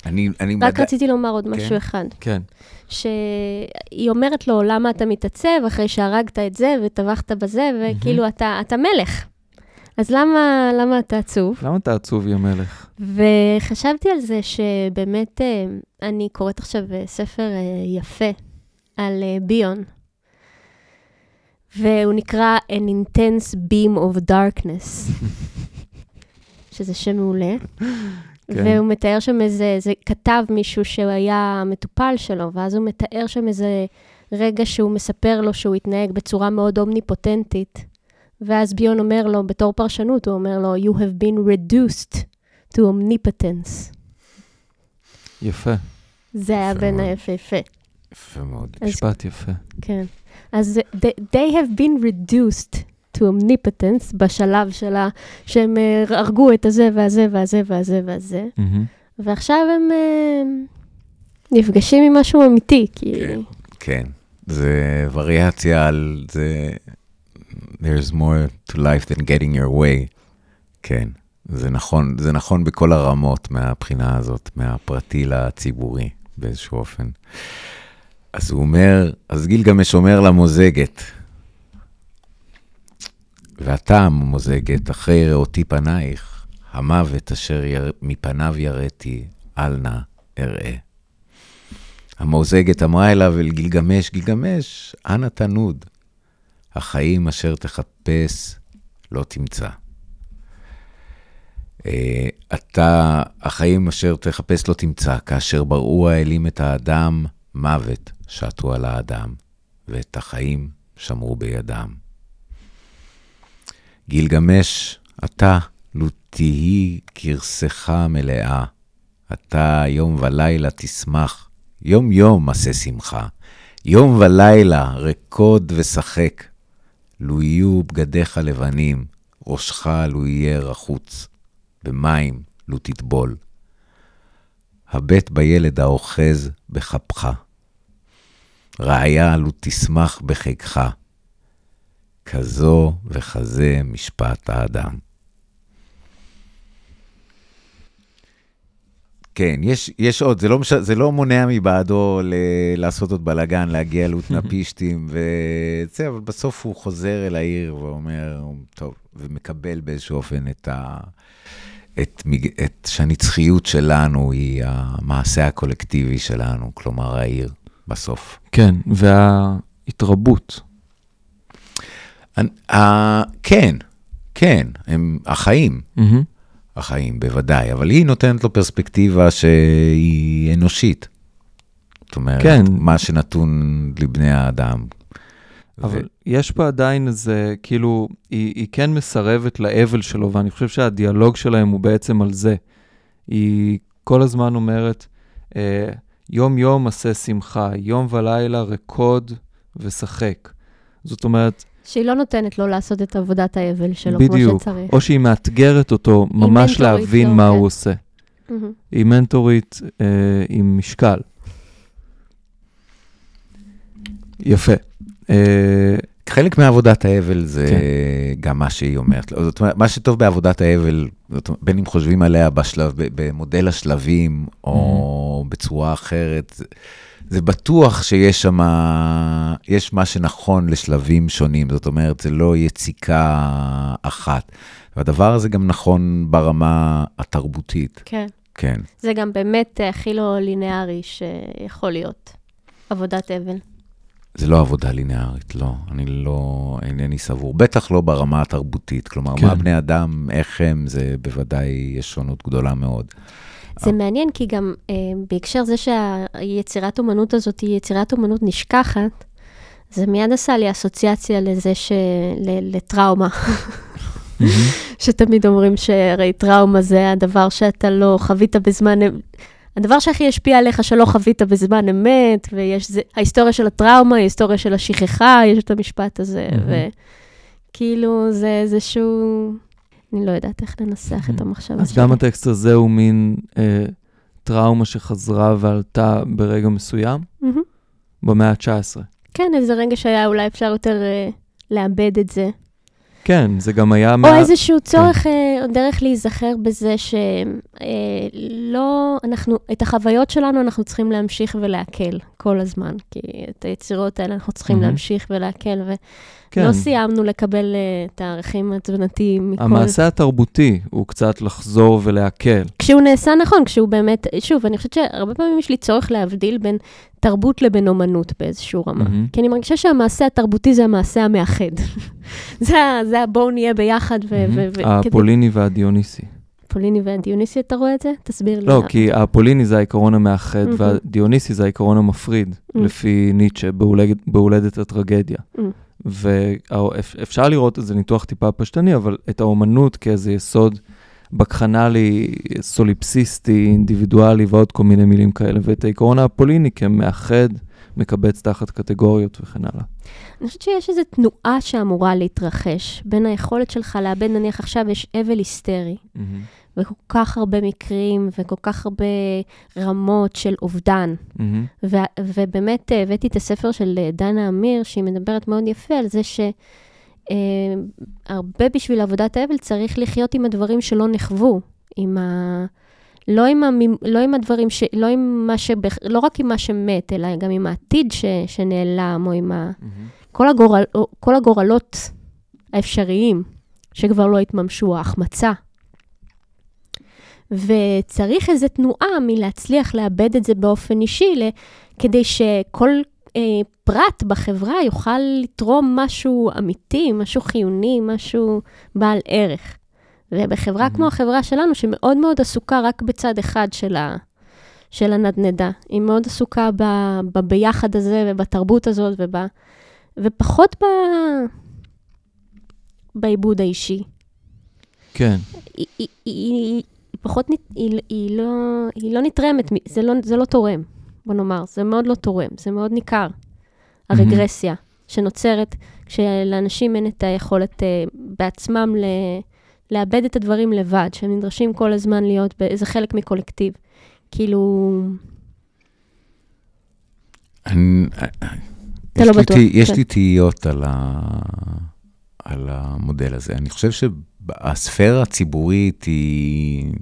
אני, אני רק מדע- רציתי לומר עוד כן. משהו אחד. כן. שהיא אומרת לו, למה אתה מתעצב אחרי שהרגת את זה וטבחת בזה, וכאילו, אתה, אתה מלך. אז למה, למה אתה עצוב? למה אתה עצוב, יא מלך? וחשבתי על זה שבאמת, אה, אני קוראת עכשיו אה, ספר אה, יפה על ביון, והוא נקרא An Intense Beam of Darkness, שזה שם מעולה. כן. והוא מתאר שם איזה, זה כתב מישהו שהיה מטופל שלו, ואז הוא מתאר שם איזה רגע שהוא מספר לו שהוא התנהג בצורה מאוד אומניפוטנטית. ואז ביון אומר לו, בתור פרשנות, הוא אומר לו, You have been reduced to omnipotence. יפה, זה היה יפה בין. היפהפה. יפה מאוד. משפט יפה. כן. אז they have been reduced to omnipotence בשלב שלה, שהם אה, הרגו את הזה והזה והזה והזה והזה, מהמם. ועכשיו הם אה, נפגשים עם משהו אמיתי, כי... כן. כן, זה וריאציה על זה, there's more to life than getting your way. כן, זה נכון, זה נכון בכל הרמות מהבחינה הזאת, מהפרטי לציבורי באיזשהו אופן. אז הוא אומר, אז גילגמש אומר למוזגת, ואתה מוזגת, אחרי ראותי פנייך, המוות אשר יר... מפניו יראתי, אל נא אראה. המאוזגת אמרה אליו אל גילגמש, גילגמש, אנא תנוד. החיים אשר תחפש לא תמצא. אה, אתה, החיים אשר תחפש לא תמצא, כאשר בראו האלים את האדם, מוות שטו על האדם, ואת החיים שמרו בידם. גילגמש, אתה, לו תהי כרסך מלאה, אתה יום ולילה תשמח, יום יום עשה שמחה, יום ולילה רקוד ושחק. לו יהיו בגדיך לבנים, ראשך לו יהיה רחוץ, במים לו תטבול. הבט בילד האוחז בכפך, רעיה לו תשמח בחיקך, כזו וכזה משפט האדם. כן, יש, יש עוד, זה לא, מש... זה לא מונע מבעדו ל... לעשות עוד בלאגן, להגיע לאותנפישטים וזה, אבל בסוף הוא חוזר אל העיר ואומר, טוב, ומקבל באיזשהו אופן את ה... את. את שהנצחיות שלנו היא המעשה הקולקטיבי שלנו, כלומר העיר, בסוף. כן, וההתרבות. Uh, כן, כן, הם החיים. החיים, בוודאי, אבל היא נותנת לו פרספקטיבה שהיא אנושית. זאת אומרת, כן. מה שנתון לבני האדם. אבל יש פה עדיין איזה, כאילו, היא, היא כן מסרבת לאבל שלו, ואני חושב שהדיאלוג שלהם הוא בעצם על זה. היא כל הזמן אומרת, אה, יום-יום עשה שמחה, יום ולילה רקוד ושחק. זאת אומרת, שהיא לא נותנת לו לעשות את עבודת האבל שלו בדיוק, כמו שצריך. או שהיא מאתגרת אותו ממש להבין לו, מה כן. הוא עושה. היא מנטורית אה, עם משקל. יפה. אה, חלק מעבודת האבל זה כן. גם מה שהיא אומרת. זאת אומרת, מה שטוב בעבודת האבל, זאת אומרת, בין אם חושבים עליה בשלב, במודל השלבים, או בצורה אחרת, זה, בטוח שיש שם, יש מה שנכון לשלבים שונים. זאת אומרת, זה לא יציקה אחת. והדבר הזה גם נכון ברמה התרבותית, כן. כן. זה גם באמת אה, הכי לא לינארי שיכול להיות. עבודת אבל. זה לא עבודה ליניארית, לא. אני לא, אינני סבור. בטח לא ברמה התרבותית. כלומר, כן. מה בני אדם, איך הם, זה בוודאי יש שונות גדולה מאוד. זה מעניין, כי גם אה, בהקשר זה שהיצירת אומנות הזאת היא יצירת אומנות נשכחת, זה מיד עשה לי אסוציאציה לזה ש... ל... לטראומה. שתמיד אומרים שהרי טראומה זה הדבר שאתה לא חווית בזמן... הדבר שהכי השפיע עליך שלא חווית בזמן אמת, ויש זה... ההיסטוריה של הטראומה, היא היסטוריה של השכחה, יש את המשפט הזה. וכאילו זה איזשהו... אני לא יודעת איך לנסח את המחשבה אז שלי. גם הטקסט הזה הוא מין אה, טראומה שחזרה ועלתה ברגע מסוים, מהמם. במאה ה-19. כן, איזה רגע שהיה אולי אפשר יותר אה, לאבד את זה. כן, זה גם היה... או מה- איזשהו צורך, אה, או דרך להיזכר בזה שלא, אנחנו, את החוויות שלנו אנחנו צריכים להמשיך ולעכל כל הזמן, כי את היצירות האלה אנחנו צריכים מהמם. להמשיך ולעכל, כן, ולא סיימנו לקבל אה, את הערכים התזונתיים מכל... המעשה התרבותי הוא קצת לחזור ולהקל. כשהוא נעשה נכון, כשהוא באמת, שוב, אני חושבת שהרבה פעמים יש לי צורך להבדיל בין תרבות לבין אומנות באיזשהו רמה. מהמם. כי אני מרגישה שהמעשה התרבותי זה המעשה המאחד. זה, זה בואו נהיה ביחד ו... ו- ו- כדי- הפוליני והדיוניסי. הפוליני והדיוניסי, אתה רואה את זה? תסביר לי. לא. כי הפוליני זה העיקרון המאחד. והדיוניסי זה העיקרון המפריד, Mm. לפי ניטשה, בהולדת- בהולדת הטרגדיה. ואפשר לראות איזה ניתוח טיפה פשטני, אבל את האומנות כאיזה יסוד בקחנלי, סוליפסיסטי, אינדיבידואלי ועוד כל מיני מילים כאלה, ואת העיקרון הפוליני כמאחד, מקבץ תחת קטגוריות וכן הלאה. אני חושבת שיש איזו תנועה שאמורה להתרחש בין היכולת שלך לאבד, נניח עכשיו יש אבל היסטרי, וכל כך הרבה מקרים וכל כך הרבה רמות של אובדן. מהמם. ו- ובאמת אה, הבאתי את הספר של אה, דנה אמיר, שהיא מדברת מאוד יפה על זה שהרבה בשביל עבודת האבל צריך לחיות עם הדברים שלא נחוו, עם ה... לא עם, המ... לא עם הדברים, ש... לא, עם מה שבח... לא רק עם מה שמת, אלא גם עם העתיד ש... שנעלם, או עם ה... מהמם. כל, הגורל... כל הגורלות האפשריים שכבר לא התממשו, ההחמצה. וצריך איזו תנועה מלהצליח לאבד את זה באופן אישי. כדי שכל אה, פרט בחברה יוכל לתרום משהו אמיתי, משהו חיוני, משהו בעל ערך. ובחברה Mhm. כמו החברה שלנו, שמאוד מאוד עסוקה רק בצד אחד של, ה... של הנדנדה, היא מאוד עסוקה ב... בביחד הזה ובתרבות הזאת, וב... ופחות ב... בעיבוד האישי. כן, היא, היא, היא פחות, היא, היא, לא, היא לא נתרמת, זה לא, זה לא תורם, בוא נאמר, זה מאוד לא תורם, זה מאוד ניכר. הרגרסיה שנוצרת כשלאנשים אין את היכולת אה, בעצמם ל, לאבד את הדברים לבד, שהם נדרשים כל הזמן להיות באיזה חלק מקולקטיב. כאילו, אני- אתה לא בטוח, יש כן. לי תהיות על ה- על המודל הזה. אני חושב שהספירה הציבורית היא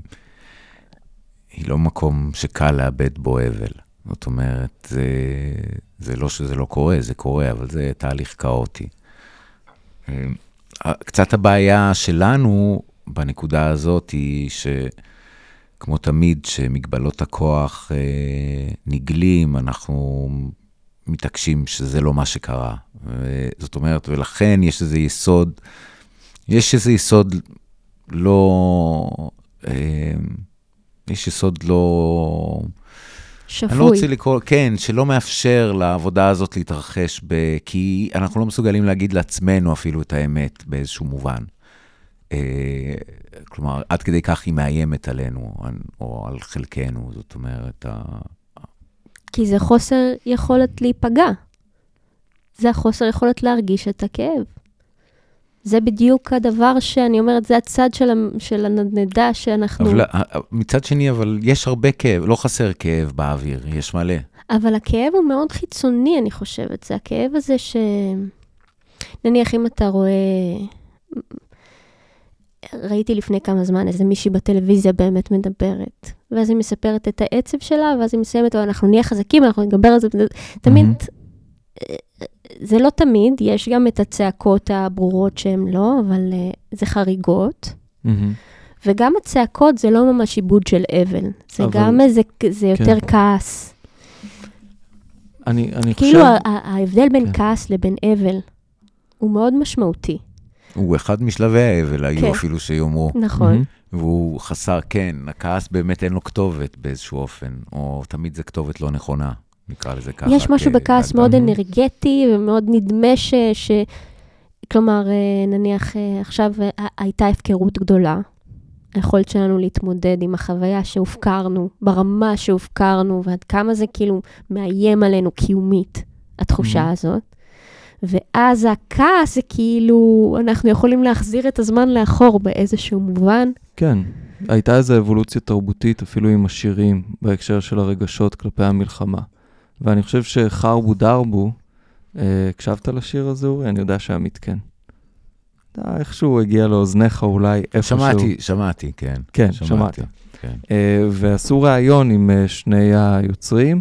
היא לא מקום שקל לאבד בו אבל. זאת אומרת, זה, זה לא שזה לא קורה, זה קורה, אבל זה תהליך כאוטי. אה, קצת הבעיה שלנו בנקודה הזאת היא שכמו תמיד, שמגבלות הכוח אה, נגלים, אנחנו מתעקשים שזה לא מה שקרה. זאת אומרת, ולכן יש איזה יסוד, יש איזה יסוד לא, אה, יש יסוד לא, שפוי. אני לא רוצה לקרוא, כן, שלא מאפשר לעבודה הזאת להתרחש, ב, כי אנחנו לא מסוגלים להגיד לעצמנו אפילו את האמת באיזשהו מובן. אה, כלומר, עד כדי כך היא מאיימת עלינו, או על חלקנו, זאת אומרת, ה... כי זה חוסר יכולת להיפגע. זה החוסר יכולת להרגיש את הכאב. זה בדיוק הדבר שאני אומרת, זה הצד של, של הנדנדה שאנחנו... אבל אה, מצד שני, אבל יש הרבה כאב, לא חסר כאב באוויר, יש מלא. אבל הכאב הוא מאוד חיצוני, אני חושבת. זה הכאב הזה ש... נניח אם אתה רואה... ראיתי לפני כמה זמן איזה מישהי בטלוויזיה באמת מדברת, ואז היא מספרת את העצב שלה, ואז היא מסיימת, אנחנו נהיה חזקים, אנחנו נדבר על זה. תמיד, זה לא תמיד, יש גם את הצעקות הברורות שהן לא, אבל uh, זה חריגות. מהמם. וגם הצעקות זה לא ממש עיבוד של אבל, זה אבל- גם איזה, זה יותר כעס. אני, אני כאילו חושב... ה- ההבדל בין כן. כעס לבין אבל הוא מאוד משמעותי. הוא אחד משלבי האבל, היו כן. אפילו שיאמרו. נכון. מהמם. והוא חסר, כן, הכעס באמת אין לו כתובת באיזשהו אופן, או תמיד זו כתובת לא נכונה, נקרא לזה ככה. יש משהו בכעס. מאוד אנרגטי ומאוד נדמה ש... ש... כלומר, אה, נניח אה, עכשיו אה, הייתה הפקרות גדולה. היכולת שלנו להתמודד עם החוויה שהופקרנו, ברמה שהופקרנו, ועד כמה זה כאילו מאיים עלינו קיומית, התחושה Mhm. הזאת. ואז הכעס זה כאילו, אנחנו יכולים להחזיר את הזמן לאחור באיזשהו מובן. כן, הייתה איזו אבולוציה תרבותית, אפילו עם השירים, בהקשר של הרגשות כלפי המלחמה. ואני חושב שחרבו דרבו, אה, הקשבת לשיר הזה, אורי? אני יודע שעמית כן. אתה איכשהו הגיע לאוזניך אולי איפשהו. שמעתי, שמעתי, כן. כן, שמעתי, שמעת. כן. אה, ועשו ראיון עם אה, שני היוצרים,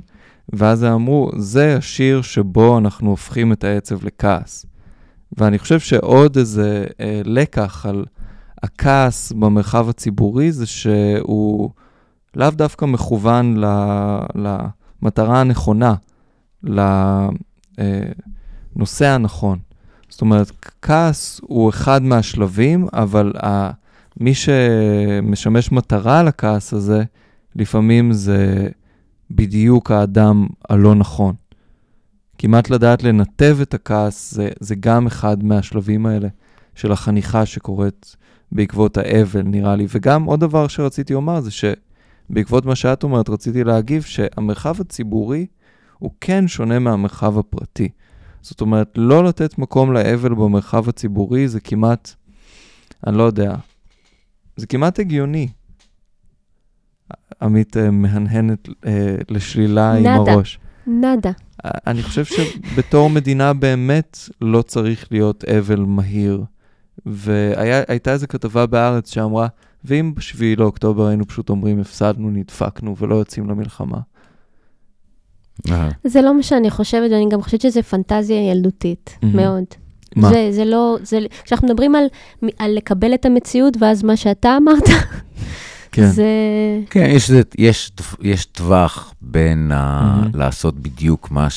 ואז אמרו, זה השיר שבו אנחנו הופכים את העצב לכעס. ואני חושב שעוד איזה אה, לקח על הכעס במרחב הציבורי, זה שהוא לאו דווקא מכוון ל, למטרה הנכונה, לנושא הנכון. זאת אומרת, כעס הוא אחד מהשלבים, אבל. מי שמשמש מטרה לכעס הזה, לפעמים זה בדיוק האדם הלא נכון. כמעט לדעת לנתב את הכעס, זה, זה גם אחד מהשלבים האלה של החניכה שקורית בעקבות האבל, נראה לי. וגם עוד דבר שרציתי לומר זה שבעקבות מה שאת אומרת, רציתי להגיב שהמרחב הציבורי הוא כן שונה מהמרחב הפרטי. זאת אומרת, לא לתת מקום לאבל במרחב הציבורי זה כמעט, אני לא יודע, זה כמעט הגיוני. עמית uh, מהנהנת uh, לשלילה נדה. עם הראש. נאדה. אני חושב שבתור מדינה באמת לא צריך להיות אבל מהיר. והייתה איזו כתבה בארץ שאמרה, ואם בשביעי לאוקטובר היינו פשוט אומרים, הפסדנו, נדפקנו ולא יוצאים למלחמה. אה, זה לא מה שאני חושבת, ואני גם חושבת שזו פנטזיה ילדותית. מאוד. מה? זה, זה לא, זה, כשאנחנו מדברים על, על לקבל את המציאות, ואז מה שאתה אמרת, כן. זה... כן, יש, זה- יש, יש טווח בין ה. לעשות בדיוק מה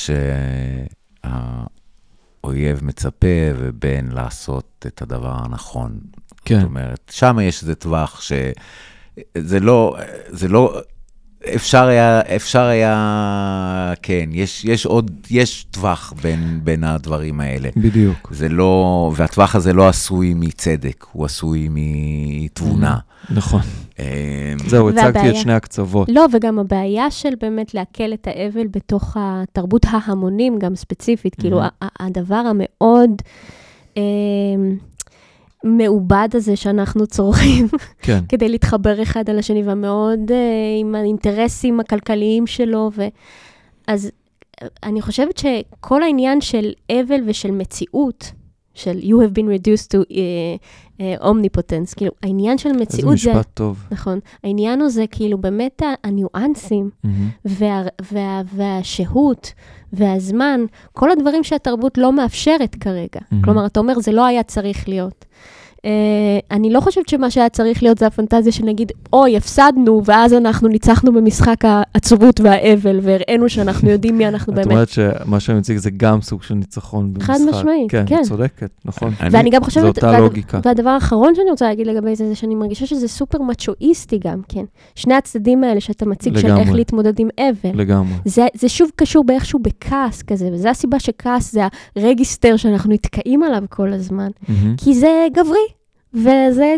שהאויב מצפה ובין לעשות את הדבר הנכון. כן. זאת אומרת, שם יש איזה טווח שזה לא, זה לא, אפשר היה, אפשר היה, כן, יש, יש עוד, יש טווח בין, בין הדברים האלה. בדיוק. זה לא, והטווח הזה לא עשוי מצדק, הוא עשוי מתבונה. נכון. אה, זהו, הצגתי את שני הקצוות. לא, וגם הבעיה של באמת לעכל את האבל בתוך התרבות ההמונים, גם ספציפית, כאילו, ה- הדבר המאוד מעובד הזה שאנחנו צורכים, כן. כדי להתחבר אחד על השני, והמאוד אה, עם האינטרסים הכלכליים שלו. ו... אז אה, אני חושבת שכל העניין של אבל ושל מציאות, של you have been reduced to uh, uh, omnipotence, כאילו, העניין של איזה מציאות זה... משפט טוב. נכון. העניין הוא זה כאילו באמת הניואנסים מהמם. וה, וה, והשהות והזמן, כל הדברים שהתרבות לא מאפשרת כרגע. מהמם. כלומר, אתה אומר, זה לא היה צריך להיות. Uh, אני לא חושבת שמה שהיה צריך להיות זה הפנטזיה של נגיד, אוי, הפסדנו, ואז אנחנו ניצחנו במשחק העצבות והאבל, והראינו שאנחנו יודעים מי אנחנו את באמת. אומרת שמה שאני מציג זה גם סוג של ניצחון במשחק. חד משמעית, כן. כן. את צודקת, נכון. אני- ואני גם חושבת, אותה והד- לוגיקה. והדבר האחרון שאני רוצה להגיד לגבי זה, זה שאני מרגישה שזה סופר מצ'ואיסטי גם כן. שני הצדדים האלה שאתה מציג של איך לגמרי. להתמודד עם אבל. לגמרי. זה, זה שוב קשור באיכשהו בכעס כזה, וזו הסיבה שכעס זה הרגיסטר שאנחנו נתקעים עליו כל הזמן. מהמם. כי זה גברי, וזה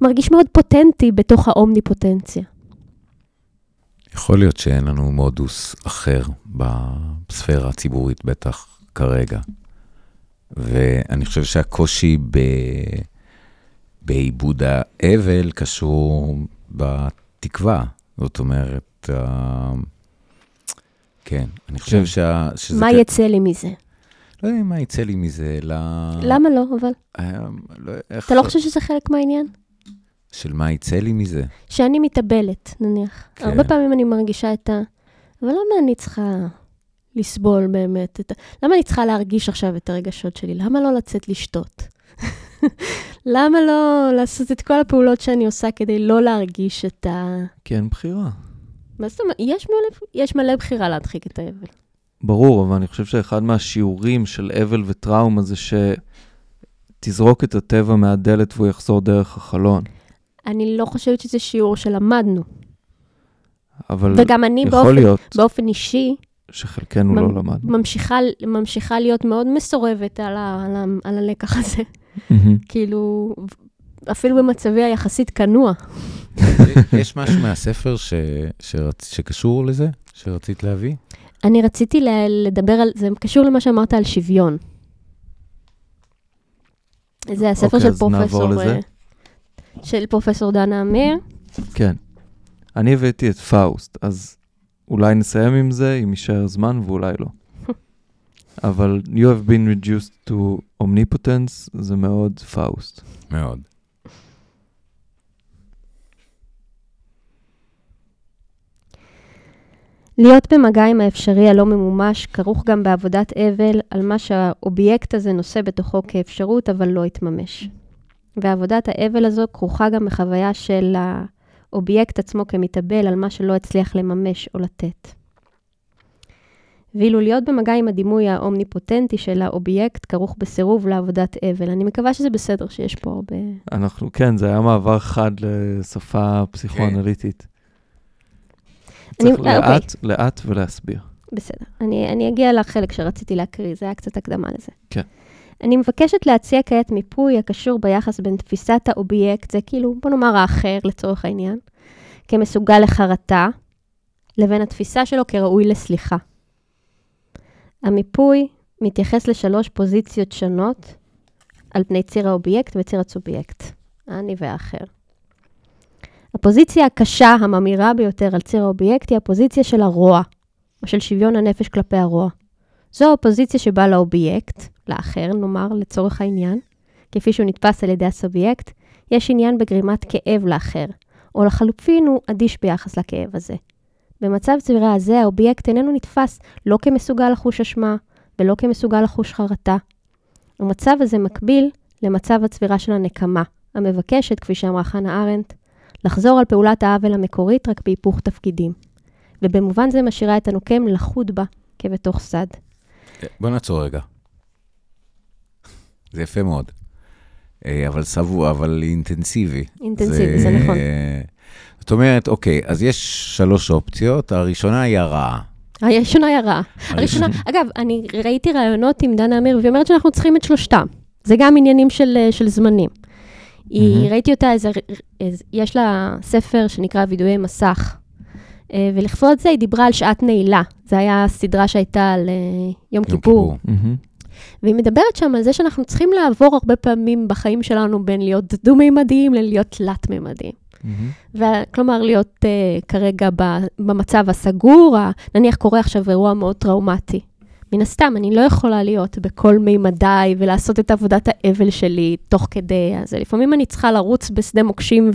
מרגיש מאוד פוטנטי בתוך האומניפוטנציה. יכול להיות שאין לנו מודוס אחר בספירה הציבורית, בטח כרגע. ואני חושב שהקושי ב... בעיבוד האבל קשור בתקווה. זאת אומרת, כן, אני חושב כן. שה... שזה... מה יצא לי מזה? לא יודע מה יצא לי מזה, אלא... למה לא, אבל? אה, לא, איך... אתה לא חושב שזה חלק מהעניין? של מה יצא לי מזה? שאני מתאבלת, נניח. כן. הרבה פעמים אני מרגישה את ה... אבל למה אני צריכה לסבול באמת? את. למה אני צריכה להרגיש עכשיו את הרגשות שלי? למה לא לצאת לשתות? למה לא לעשות את כל הפעולות שאני עושה כדי לא להרגיש את ה... כי אין בחירה. מה זאת אומרת? יש מלא, יש מלא בחירה להדחיק את האבל. ברור, אבל אני חושב שאחד מהשיעורים של אבל וטראומה זה שתזרוק את הטבע מהדלת והוא יחזור דרך החלון. אני לא חושבת שזה שיעור שלמדנו. אבל וגם אני יכול באופן, להיות באופן אישי שחלקנו ממ- לא למד. ממשיכה, ממשיכה להיות מאוד מסורבת על, ה, על, ה, על הלקח הזה. כאילו, אפילו במצבי היחסית כנוע. יש משהו מהספר ש... שרצ... שקשור לזה, שרצית להביא? אני רציתי לדבר על, זה קשור למה שאמרת על שוויון. זה הספר אוקיי, של אז נעבור פרופסור. אה, של פרופסור דנה אמיר. כן. אני הבאתי את פאוסט, אז אולי נסיים עם זה, אם יישאר זמן, ואולי לא. אבל you have been reduced to omnipotence זה מאוד פאוסט. מאוד. להיות במגע עם האפשרי הלא ממומש כרוך גם בעבודת אבל על מה שהאובייקט הזה נושא בתוכו כאפשרות, אבל לא התממש. ועבודת האבל הזו כרוכה גם בחוויה של האובייקט עצמו כמתאבל על מה שלא הצליח לממש או לתת. ואילו להיות במגע עם הדימוי האומניפוטנטי של האובייקט כרוך בסירוב לעבודת אבל. אני מקווה שזה בסדר שיש פה הרבה... אנחנו, כן, זה היה מעבר חד לשפה פסיכואנליטית. אני- צריך אוקיי. לאט, לאט ולהסביר. בסדר. אני, אני אגיע לחלק שרציתי להקריא, זה היה קצת הקדמה לזה. כן. אני מבקשת להציע כעת מיפוי הקשור ביחס בין תפיסת האובייקט, זה כאילו, בוא נאמר האחר לצורך העניין, כמסוגל לחרטה, לבין התפיסה שלו כראוי לסליחה. המיפוי מתייחס לשלוש פוזיציות שונות על פני ציר האובייקט וציר הסובייקט, האני והאחר. הפוזיציה הקשה, המחמירה ביותר על ציר האובייקט, היא הפוזיציה של הרוע, או של שוויון הנפש כלפי הרוע. זו הפוזיציה שבה לאובייקט, לאחר, נאמר לצורך העניין, כפי שהוא נתפס על ידי הסובייקט, יש עניין בגרימת כאב לאחר, או לחלופין הוא אדיש ביחס לכאב הזה. במצב צבירה הזה, האובייקט איננו נתפס לא כמסוגל לחוש אשמה, ולא כמסוגל לחוש חרטה. המצב הזה מקביל למצב הצבירה של הנקמה, המבקשת, כפי שאמרה חנה ארנדט, לחזור על פעולת העוול המקורית רק בהיפוך תפקידים. ובמובן זה משאירה את הנוקם לחוד בה כבתוך סד. בוא נעצור רגע. זה יפה מאוד. אה, אבל סבוע, אבל אינטנסיבי. אינטנסיבי, זה נכון. זאת אומרת, אוקיי, אז יש שלוש אופציות, הראשונה היא הרעה. הראשונה היא הרעה. הראשונה, אגב, אני ראיתי ראיונות עם דנה אמיר, והיא אומרת שאנחנו צריכים את שלושתם. זה גם עניינים של, אה, של זמנים. היא, מהמם. ראיתי אותה, איזה, איזה, יש לה ספר שנקרא וידואי מסך, אה, ולכבוד זה היא דיברה על שעת נעילה. זו הייתה סדרה שהייתה על אה, יום יום כיפור. והיא מדברת שם על זה שאנחנו צריכים לעבור הרבה פעמים בחיים שלנו בין להיות דו-מימדיים ללהיות תלת-מימדיים. מהמם. וכלומר, להיות uh, כרגע ב, במצב הסגור, ה- נניח קורה עכשיו אירוע מאוד טראומטי. מן הסתם, אני לא יכולה להיות בכל מימדיי ולעשות את עבודת האבל שלי תוך כדי. אז לפעמים אני צריכה לרוץ בשדה מוקשים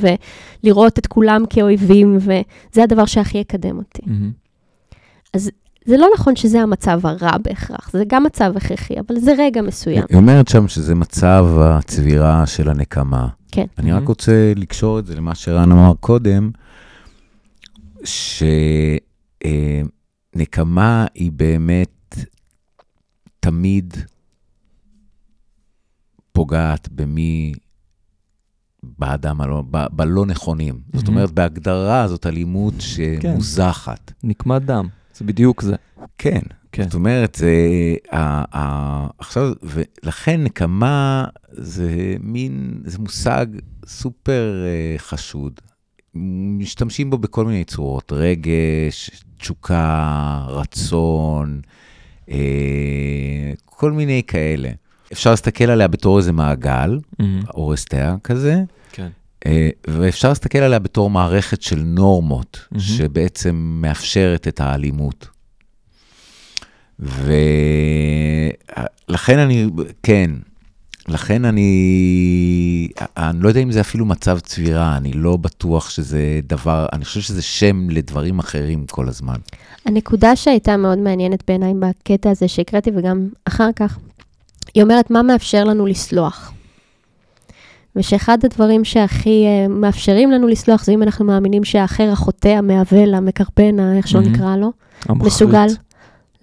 ולראות את כולם כאויבים, וזה הדבר שהכי יקדם אותי. מהמם. זה לא נכון שזה המצב הרע בהכרח, זה גם מצב הכרחי, אבל זה רגע מסוים. היא אומרת שם שזה מצב הצבירה של הנקמה. כן. אני רק Mhm. רוצה לקשור את זה למה שרן אמר קודם, שנקמה היא באמת תמיד פוגעת במי, באדם הלא, ב- בלא נכונים. זאת Mhm. אומרת, בהגדרה זאת אלימות שמוזחת. נקמת דם, זה בדיוק זה. כן. כן. זאת אומרת, זה, ה, ה, עכשיו, ולכן נקמה זה מין, זה מושג סופר אה, חשוד. משתמשים בו בכל מיני צורות, רגש, תשוקה, רצון, אה, כל מיני כאלה. אפשר להסתכל עליה בתור איזה מעגל, מהמם. אורסטיה כזה, כן. אה, ואפשר להסתכל עליה בתור מערכת של נורמות, מהמם. שבעצם מאפשרת את האלימות. ולכן אני, כן, לכן אני, אני לא יודע אם זה אפילו מצב צבירה, אני לא בטוח שזה דבר, אני חושב שזה שם לדברים אחרים כל הזמן. הנקודה שהייתה מאוד מעניינת בעיניי בקטע הזה שהקראתי וגם אחר כך, היא אומרת מה מאפשר לנו לסלוח. ושאחד הדברים שהכי uh, מאפשרים לנו לסלוח זה אם אנחנו מאמינים שהאחר החוטא, המעוול, המקרפן, איך שלא. נקרא לו, המחריט. מסוגל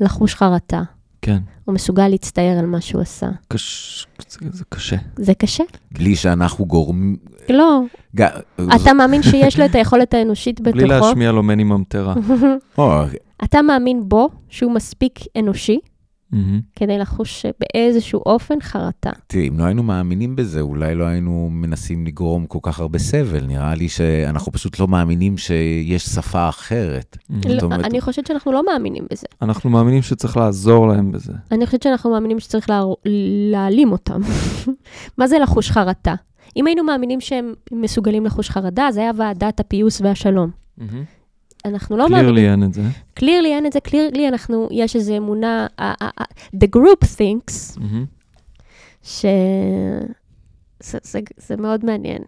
לחוש חרטה, כן. או מסוגל להצטער על מה שהוא עשה. קש... זה, זה קשה. זה קשה? בלי שאנחנו גורמים... לא. ג... אתה מאמין שיש לו את היכולת האנושית בלי בתוכו? להשמיע לו מני ממטרה. אתה מאמין בו שהוא מספיק אנושי מהמם. כדי לחוש באיזשהו אופן חרטה. תראי, אם לא היינו מאמינים בזה, אולי לא היינו מנסים לגרום כל כך הרבה סבל. נראה לי שאנחנו פשוט לא מאמינים שיש שפה אחרת. זאת לא, אומרת- אני חושבת שאנחנו לא מאמינים בזה. אנחנו מאמינים שצריך לעזור להם בזה. אני חושבת שאנחנו מאמינים שצריך לה... להעלים אותם. מה זה לחוש חרטה? אם היינו מאמינים שהם מסוגלים לחוש חרדה, אז היה ועדת הפיוס והשלום. אנחנו לא מאמינים. קלירלי אין את זה. קלירלי אין את זה, קלירלי אנחנו, יש איזו אמונה, ה- ה- ה- the group thinks, מהמם. ש... זה, זה, זה מאוד מעניין.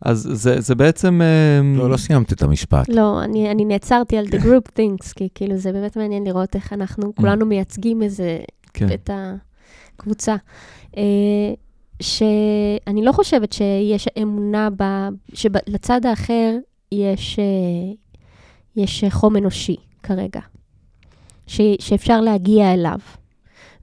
אז זה, זה בעצם... אה, לא, לא סיימת את המשפט. לא, אני, אני נעצרתי על the group thinks, כי כאילו זה באמת מעניין לראות איך אנחנו כולנו מייצגים איזה, כן. את הקבוצה. אה, שאני לא חושבת שיש אמונה ב... שלצד האחר יש, אה, יש חום אנושי כרגע. ש, שאפשר להגיע אליו.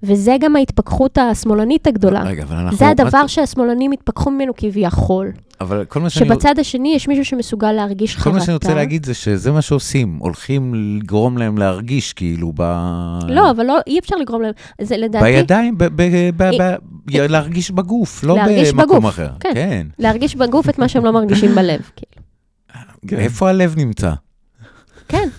וזה גם ההתפכחות השמאלנית הגדולה. רגע, אבל אנחנו... זה הדבר מה- שהשמאלנים התפכחו ממנו כביכול. אבל כל מה שאני... שבצד השני יש מישהו שמסוגל להרגיש כל חרטה. מה שאני רוצה להגיד זה שזה מה שעושים, הולכים לגרום להם להרגיש כאילו ב... לא, אבל לא, אי אפשר לגרום להם. זה לדעתי, בידיים, ב- ב- ב- ב- להרגיש בגוף, לא להרגיש במקום בגוף, אחר. כן. כן. להרגיש בגוף את מה שהם לא מרגישים בלב. כאילו. כן. איפה הלב נמצא? כן,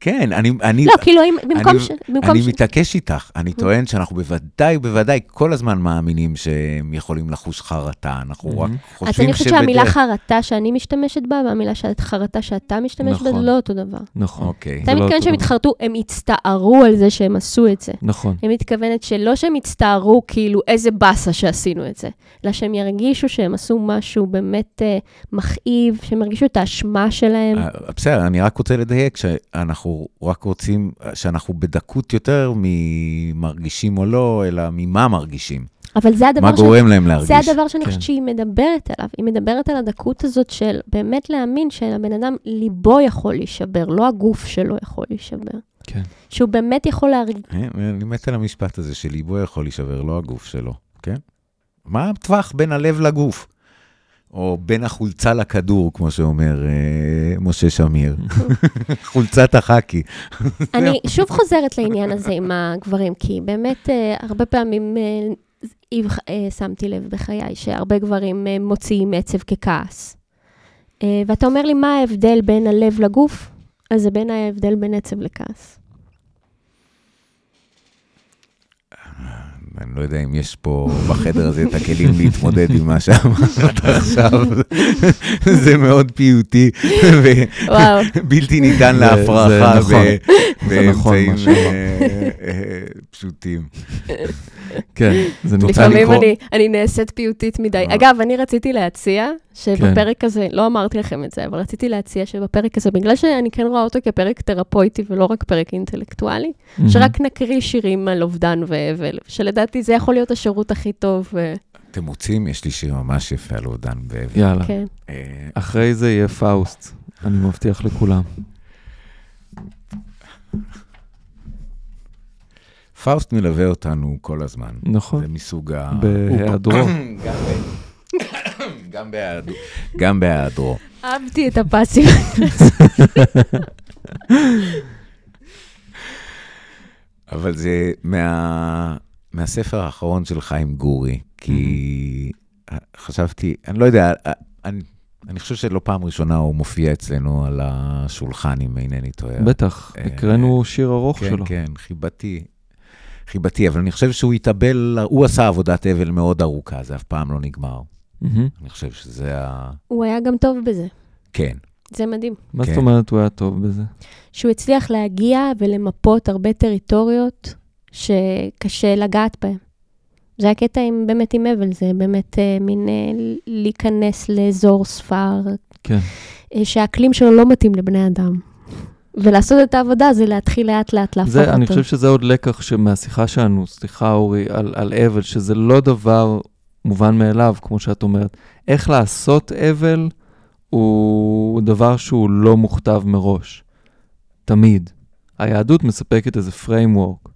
כן, אני... אני... לא, כאילו, אם, במקום אני- ש... במקום אני ש... מתעקש איתך, אני טוען שאנחנו בוודאי, בוודאי כל הזמן מאמינים שהם יכולים לחוש חרטה, אנחנו רק מהמם. אז חושבים אני חושבת שהמילה שבדרך- חרטה שאני משתמשת בה, והמילה שאת- חרטה שאתה משתמש בה, נכון. לא אותו דבר. נכון, אוקיי. אתה לא מתכוון שהם. התחרטו, הם הצטערו על זה שהם עשו את זה. נכון. אני מתכוונת שלא שהם הצטערו כאילו איזה באסה שעשינו את זה, אלא שהם ירגישו שהם עשו משהו באמת אה, מכאיב, שהם ירגישו את האשמה שלהם. אה, בסדר, אני רק רוצה לדייק שאנחנו רק רוצים, שאנחנו בדקות יותר ממרגישים או לא, אלא ממה מרגישים. אבל זה הדבר מה ש... גורם להם להרגיש. זה הדבר שאני כן. חושבת שהיא מדברת עליו. היא מדברת על הדקות הזאת של באמת להאמין שלבן אדם ליבו יכול להישבר, לא הגוף שלו יכול להישבר. כן. שהוא באמת יכול להרגיש... אה, אני מת על המשפט הזה שליבו יכול להישבר, לא הגוף שלו, כן? מה הטווח בין הלב לגוף? או בין החולצה לכדור, כמו שאומר אה, משה שמיר. חולצת החאקי. אני שוב חוזרת לעניין הזה עם הגברים, כי באמת אה, הרבה פעמים אה, אה, שמתי לב בחיי שהרבה גברים אה, מוציאים עצב ככעס. אה, ואתה אומר לי, מה ההבדל בין הלב לגוף? אז זה בין ההבדל בין עצב לכעס. אני לא יודע אם יש פה בחדר הזה את הכלים להתמודד עם מה שאמרת עכשיו. זה מאוד פיוטי ובלתי ניתן להפרחה נכון. נכון באמצעים. אה, אה, פשוטים. כן, זה נמצא לפעמים לקרוא? אני, אני נעשית פיוטית מדי. אה. אגב, אני רציתי להציע כן. שבפרק הזה, לא אמרתי לכם את זה, אבל רציתי להציע שבפרק הזה, בגלל שאני כן רואה אותו כפרק תרפויטי ולא רק פרק אינטלקטואלי, שרק נקריא שירים על אובדן ואבל, שלדעתי זה יכול להיות השירות הכי טוב. אתם רוצים? יש לי שיר ממש יפה על אובדן ואבל. יאללה. כן. אה, אחרי זה יהיה פאוסט, אני מבטיח לכולם. פאוסט מלווה אותנו כל הזמן. נכון. זה מסוג ה... גם בהיעדרו. גם בהיעדרו. אהבתי את הפאסים. אבל זה מה... מהספר האחרון של חיים גורי, כי חשבתי, אני לא יודע, אני, אני חושב שלא פעם ראשונה הוא מופיע אצלנו על השולחן, אם אינני טועה. בטח, אה, הקראנו שיר ארוך כן, שלו. כן, חיבתי. חיבתי, אבל אני חושב שהוא התאבל, הוא עשה עבודת אבל מאוד ארוכה, זה אף פעם לא נגמר. מהמם. אני חושב שזה ה... הוא היה גם טוב בזה, כן. זה מדהים. מה זאת כן. אומרת הוא היה טוב בזה? שהוא הצליח להגיע ולמפות הרבה טריטוריות שקשה לגעת בהן. זה הקטע עם, באמת עם אבל, זה באמת אה, מין אה, להיכנס לאזור ספר, כן. אה, שהאקלים שלו לא מתאים לבני אדם. ולעשות את העבודה זה להתחיל לאט לאט להפוך אותו. זה, אני חושב שזה עוד לקח שמהשיחה שלנו, סליחה אורי, על, על אבל, שזה לא דבר מובן מאליו, כמו שאת אומרת. איך לעשות אבל הוא דבר שהוא לא מוכתב מראש. תמיד. היהדות מספקת איזה framework,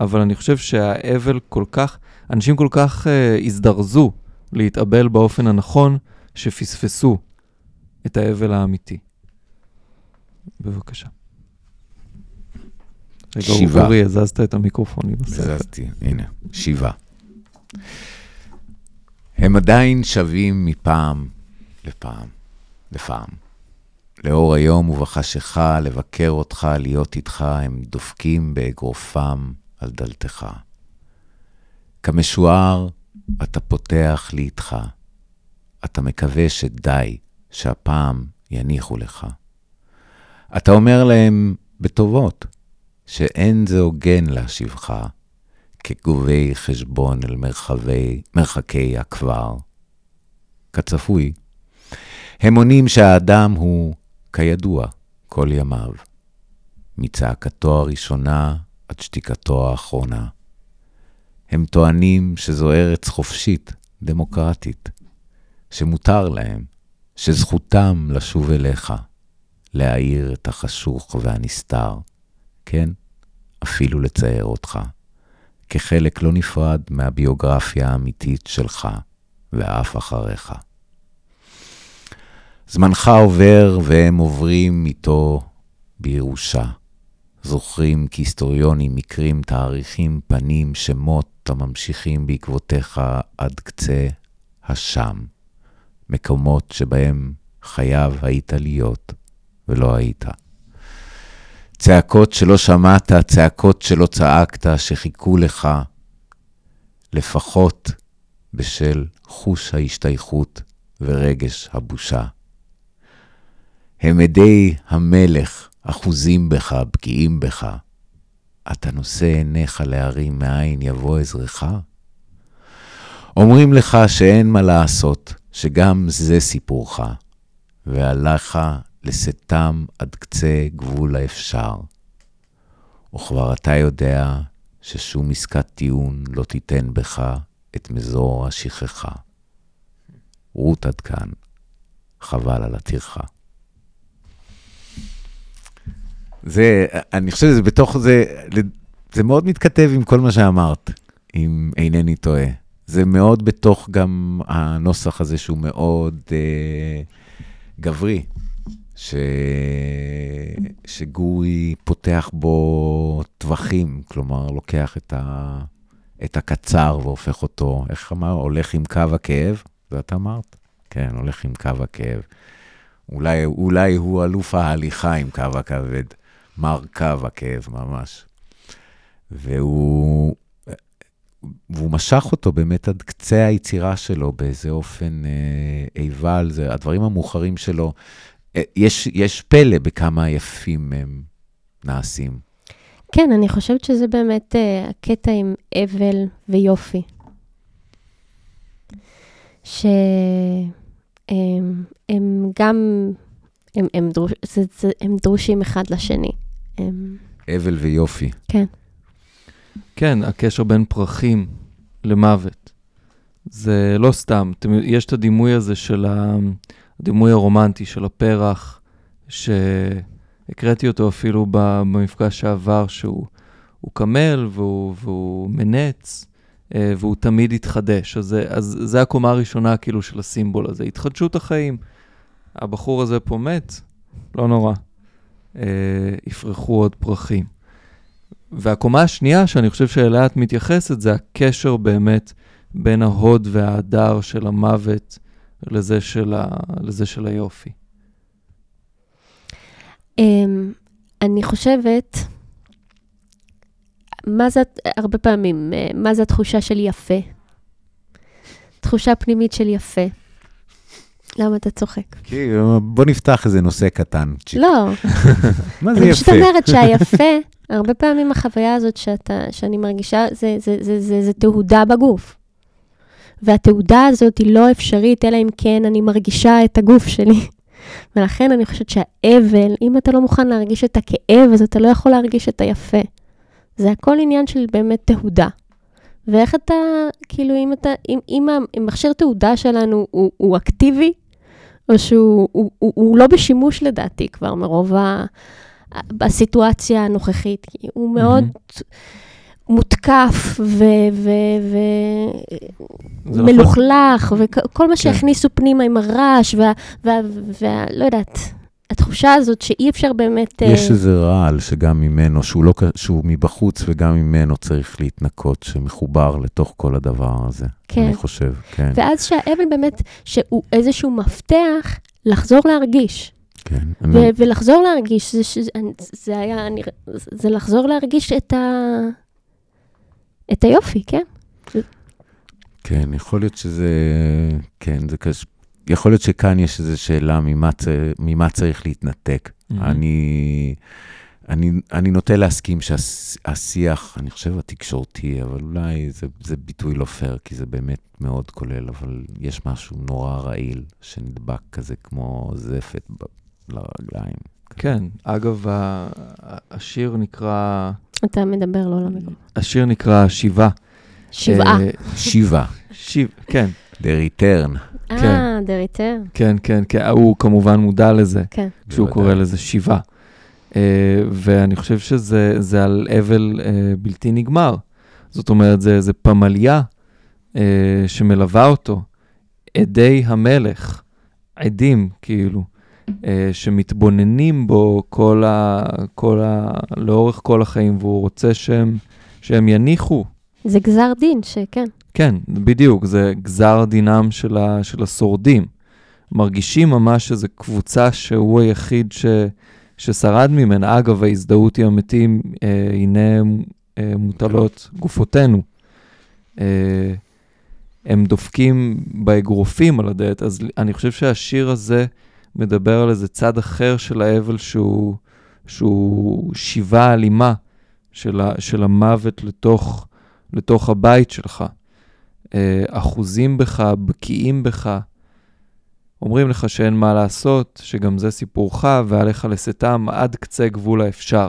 אבל אני חושב שהאבל כל כך, אנשים כל כך uh, הזדרזו להתאבל באופן הנכון, שפספסו את האבל האמיתי. בבקשה. רגע. אורי, הזזת את המיקרופון לי בספר. זזתי, הנה, שבעה. הם עדיין שווים מפעם לפעם לפעם. לאור היום ובחשיכה, לבקר אותך, להיות איתך, הם דופקים באגרופם על דלתך. כמשוער, אתה פותח לי איתך. אתה מקווה שדי, שהפעם יניחו לך. אתה אומר להם בטובות, שאין זה הוגן להשיבך, כגובי חשבון אל מרחבי, מרחקי הכבר. כצפוי, הם עונים שהאדם הוא, כידוע, כל ימיו, מצעקתו הראשונה עד שתיקתו האחרונה. הם טוענים שזו ארץ חופשית, דמוקרטית, שמותר להם, שזכותם לשוב אליך, להאיר את החשוך והנסתר. כן, אפילו לצייר אותך, כחלק לא נפרד מהביוגרפיה האמיתית שלך ואף אחריך. זמנך עובר והם עוברים איתו בירושה. זוכרים כהיסטוריונים מקרים, תאריכים, פנים, שמות הממשיכים בעקבותיך עד קצה השם. מקומות שבהם חייב היית להיות ולא היית. צעקות שלא שמעת, צעקות שלא צעקת, שחיכו לך, לפחות בשל חוש ההשתייכות ורגש הבושה. הם עדי המלך אחוזים בך, בקיאים בך. אתה נושא עיניך להרים מאין יבוא עזרך? אומרים לך שאין מה לעשות, שגם זה סיפורך, ועליך לשאתם עד קצה גבול האפשר. וכבר אתה יודע ששום עסקת טיעון לא תיתן בך את מזור השכחה. רות עד כאן, חבל על הטרחה. זה, אני חושב שזה בתוך זה, זה מאוד מתכתב עם כל מה שאמרת, אם אינני טועה. זה מאוד בתוך גם הנוסח הזה שהוא מאוד אה, גברי, ש... שגורי פותח בו טווחים, כלומר, לוקח את, ה... את הקצר והופך אותו, איך אמר? הולך עם קו הכאב? זה אתה אמרת? כן, הולך עם קו הכאב. אולי, אולי הוא אלוף ההליכה עם קו הכבד. מר קו הכאב ממש. והוא, והוא משך אותו באמת עד קצה היצירה שלו, באיזה אופן אה, איבה על זה. הדברים המאוחרים שלו, אה, יש, יש פלא בכמה יפים הם נעשים. כן, אני חושבת שזה באמת אה, הקטע עם אבל ויופי. שהם הם גם, הם, הם, דרוש, זה, זה, הם דרושים אחד לשני. הם... אבל ויופי. כן. כן, הקשר בין פרחים למוות. זה לא סתם, יש את הדימוי הזה של ה... הדימוי הרומנטי של הפרח, שהקראתי אותו אפילו במפגש שעבר, שהוא קמל והוא, והוא מנץ, אה, והוא תמיד יתחדש. אז, אז זה הקומה הראשונה כאילו של הסימבול הזה, התחדשות החיים. הבחור הזה פה מת, לא נורא. אה, יפרחו עוד פרחים. והקומה השנייה, שאני חושב שאליה את מתייחסת, זה הקשר באמת בין ההוד וההדר של המוות לזה של, ה... לזה של היופי. Um, אני חושבת, מה זה, הרבה פעמים, אה, מה זה התחושה של יפה? תחושה פנימית של יפה. למה אתה צוחק? כי בוא נפתח איזה נושא קטן. לא. מה זה יפה? אני פשוט אומרת שהיפה, הרבה פעמים החוויה הזאת שאתה, שאני מרגישה, זה, זה, זה, זה, זה תהודה בגוף. והתעודה הזאת היא לא אפשרית, אלא אם כן אני מרגישה את הגוף שלי. ולכן אני חושבת שהאבל, אם אתה לא מוכן להרגיש את הכאב, אז אתה לא יכול להרגיש את היפה. זה הכל עניין של באמת תהודה. ואיך אתה, כאילו, אם אתה, אם, אם המכשיר תעודה שלנו הוא, הוא אקטיבי, או שהוא הוא, הוא, הוא לא בשימוש לדעתי כבר מרוב ה, הסיטואציה הנוכחית, כי הוא מאוד... Mm-hmm. מותקף ומלוכלך, נכון. וכל מה כן. שהכניסו פנימה עם הרעש, ולא יודעת, התחושה הזאת שאי אפשר באמת... יש uh... איזה רעל שגם ממנו, שהוא, לא, שהוא מבחוץ וגם ממנו צריך להתנקות, שמחובר לתוך כל הדבר הזה, כן. אני חושב, כן. ואז שהאבל באמת, שהוא איזשהו מפתח לחזור להרגיש. כן. ו- אני... ולחזור להרגיש, זה, זה, זה היה, אני, זה לחזור להרגיש את, ה, את היופי, כן? כן, יכול להיות שזה, כן, זה קשה. יכול להיות שכאן יש איזו שאלה ממה. ממה צריך להתנתק. Mm-hmm. אני, אני, אני נוטה להסכים שהשיח, אני חושב התקשורתי, אבל אולי זה, זה ביטוי לא פייר, כי זה באמת מאוד כולל, אבל יש משהו נורא רעיל שנדבק כזה כמו זפת ב... לרגליים. כן, אגב, השיר נקרא... אתה מדבר לא למיקרופון. השיר נקרא שיבה. שבעה. שיבה. שיב, כן. The Return. אה, The Return. כן, כן, כן, הוא כמובן מודע לזה, כן. כשהוא קורא לזה שיבה. אה, ואני חושב שזה זה על אבל אה, בלתי נגמר. זאת אומרת, זה, זה פמליה אה, שמלווה אותו, עדי המלך, עדים, כאילו, אה, שמתבוננים בו כל ה, כל ה, לאורך כל החיים, והוא רוצה שהם, שהם יניחו. זה גזר דין, שכן. כן, בדיוק, זה גזר דינם של, ה, של השורדים. מרגישים ממש שזו קבוצה שהוא היחיד ש, ששרד ממנה. אגב, ההזדהות עם המתים, אה, הנה אה, מוטלות גופותינו. אה, הם דופקים באגרופים על הדלת, אז אני חושב שהשיר הזה מדבר על איזה צד אחר של האבל שהוא, שהוא שיבה אלימה של, ה, של המוות לתוך, לתוך הבית שלך. אה, אחוזים בך, בקיאים בך, אומרים לך שאין מה לעשות, שגם זה סיפורך, ועליך לשאתם עד קצה גבול האפשר.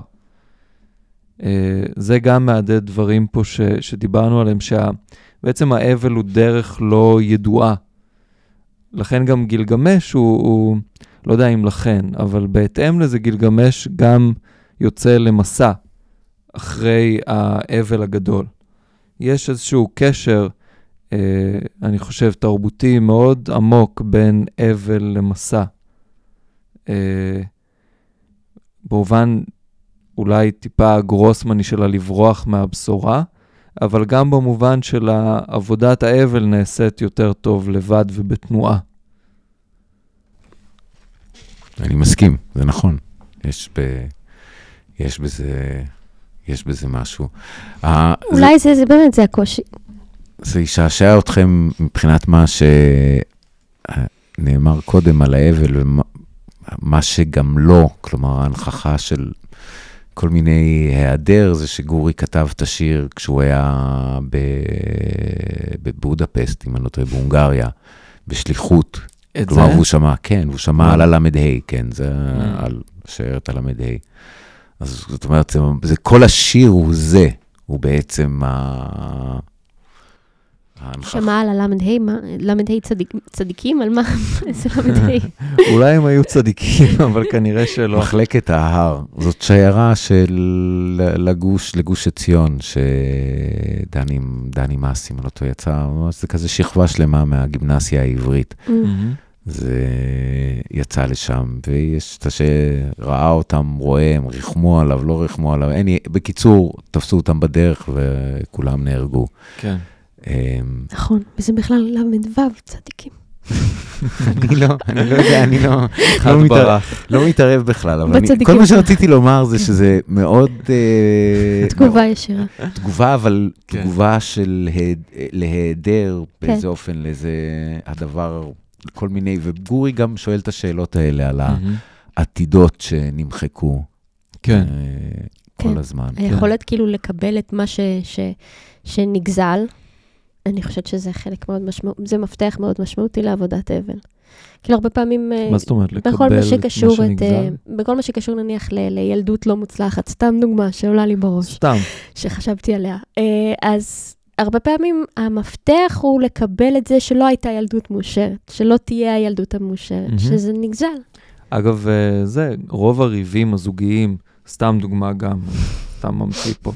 אה, זה גם מהדהד דברים פה ש, שדיברנו עליהם, שבעצם האבל הוא דרך לא ידועה. לכן גם גילגמש הוא, הוא, לא יודע אם לכן, אבל בהתאם לזה גילגמש גם יוצא למסע אחרי האבל הגדול. יש איזשהו קשר, אני חושב, תרבותי מאוד עמוק בין אבל למסע. אה, במובן אולי טיפה גרוסמני שלה לברוח מהבשורה, אבל גם במובן של עבודת האבל נעשית יותר טוב לבד ובתנועה. אני מסכים, זה נכון. יש, ב... יש, בזה... יש בזה משהו. אולי זה, זה, זה באמת, זה הקושי. זה ישעשע אתכם מבחינת מה שנאמר קודם על האבל, ומה שגם לא, כלומר ההנכחה של כל מיני היעדר, זה שגורי כתב את השיר כשהוא היה בבודפסט, אם אני לא טועה, בהונגריה, בשליחות. את כלומר, זה? והוא שמע, כן, הוא שמע. על הל"ה, כן, זה אה. על שיירת הל"ה. אז זאת אומרת, זה, זה כל השיר הוא זה, הוא בעצם ה... שמע על הל"ה? ל"ה צדיק, צדיקים? על מה? איזה ל"ה? אולי הם היו צדיקים, אבל כנראה שלא. מחלקת ההר, זאת שיירה של לגוש, לגוש עציון, שדני דני מסי, אם אני לא טועה, יצא, זה כזה שכבה שלמה מהגימנסיה העברית. מהמם. זה יצא לשם, ויש את שראה אותם, רואה, הם ריחמו עליו, לא ריחמו עליו, אין, בקיצור, תפסו אותם בדרך וכולם נהרגו. כן. אמ, נכון, וזה בכלל ל"ו צדיקים. אני לא, אני לא יודע, אני לא, לא, מתערב, ברח. לא מתערב בכלל, אבל אני, כל מה. שרציתי לומר זה שזה מאוד... אה, תגובה ישירה. תגובה, אבל כן. תגובה של היעד- להיעדר כן. באיזה אופן, לאיזה הדבר, כל מיני, וגורי גם שואל את השאלות האלה על. העתידות שנמחקו. כן. אה, כל כן. הזמן. היכולת כאילו לקבל את מה ש, ש, שנגזל, אני חושבת שזה חלק מאוד משמעותי, זה מפתח מאוד משמעותי לעבודת אבל. כאילו הרבה פעמים, אה, מה זאת אומרת? לקבל בכל מה שקשור, את, אה, שנגזל? בכל מה שקשור נניח ל, לילדות לא מוצלחת, סתם דוגמה שעולה לי בראש, סתם. שחשבתי עליה. אה, אז הרבה פעמים המפתח הוא לקבל את זה שלא הייתה ילדות מאושרת, שלא תהיה הילדות המאושרת, מהמם. שזה נגזל. אגב, זה, רוב הריבים הזוגיים, סתם דוגמה גם, סתם ממציא פה,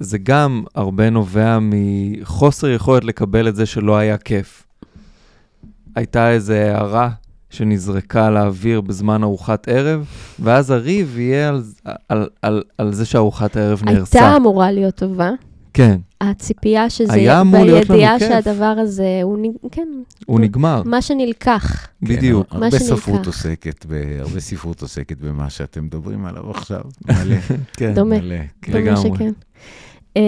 זה גם הרבה נובע מחוסר יכולת לקבל את זה שלא היה כיף. הייתה איזו הערה שנזרקה לאוויר בזמן ארוחת ערב, ואז הריב יהיה על, על, על, על זה שארוחת הערב נהרסה. הייתה אמורה להיות טובה. כן, הציפייה שזה, היה אמור להיות לנו והידיעה. שהדבר הזה, הוא, נ- כן, הוא נגמר, מה שנלקח. בדיוק. כן, מה הרבה שנקרא. ספרות עוסקת, ב- הרבה ספרות עוסקת במה שאתם מדברים עליו עכשיו. מלא, כן. דומה. מלא. כן. דומה לגמרי. שכן. Uh,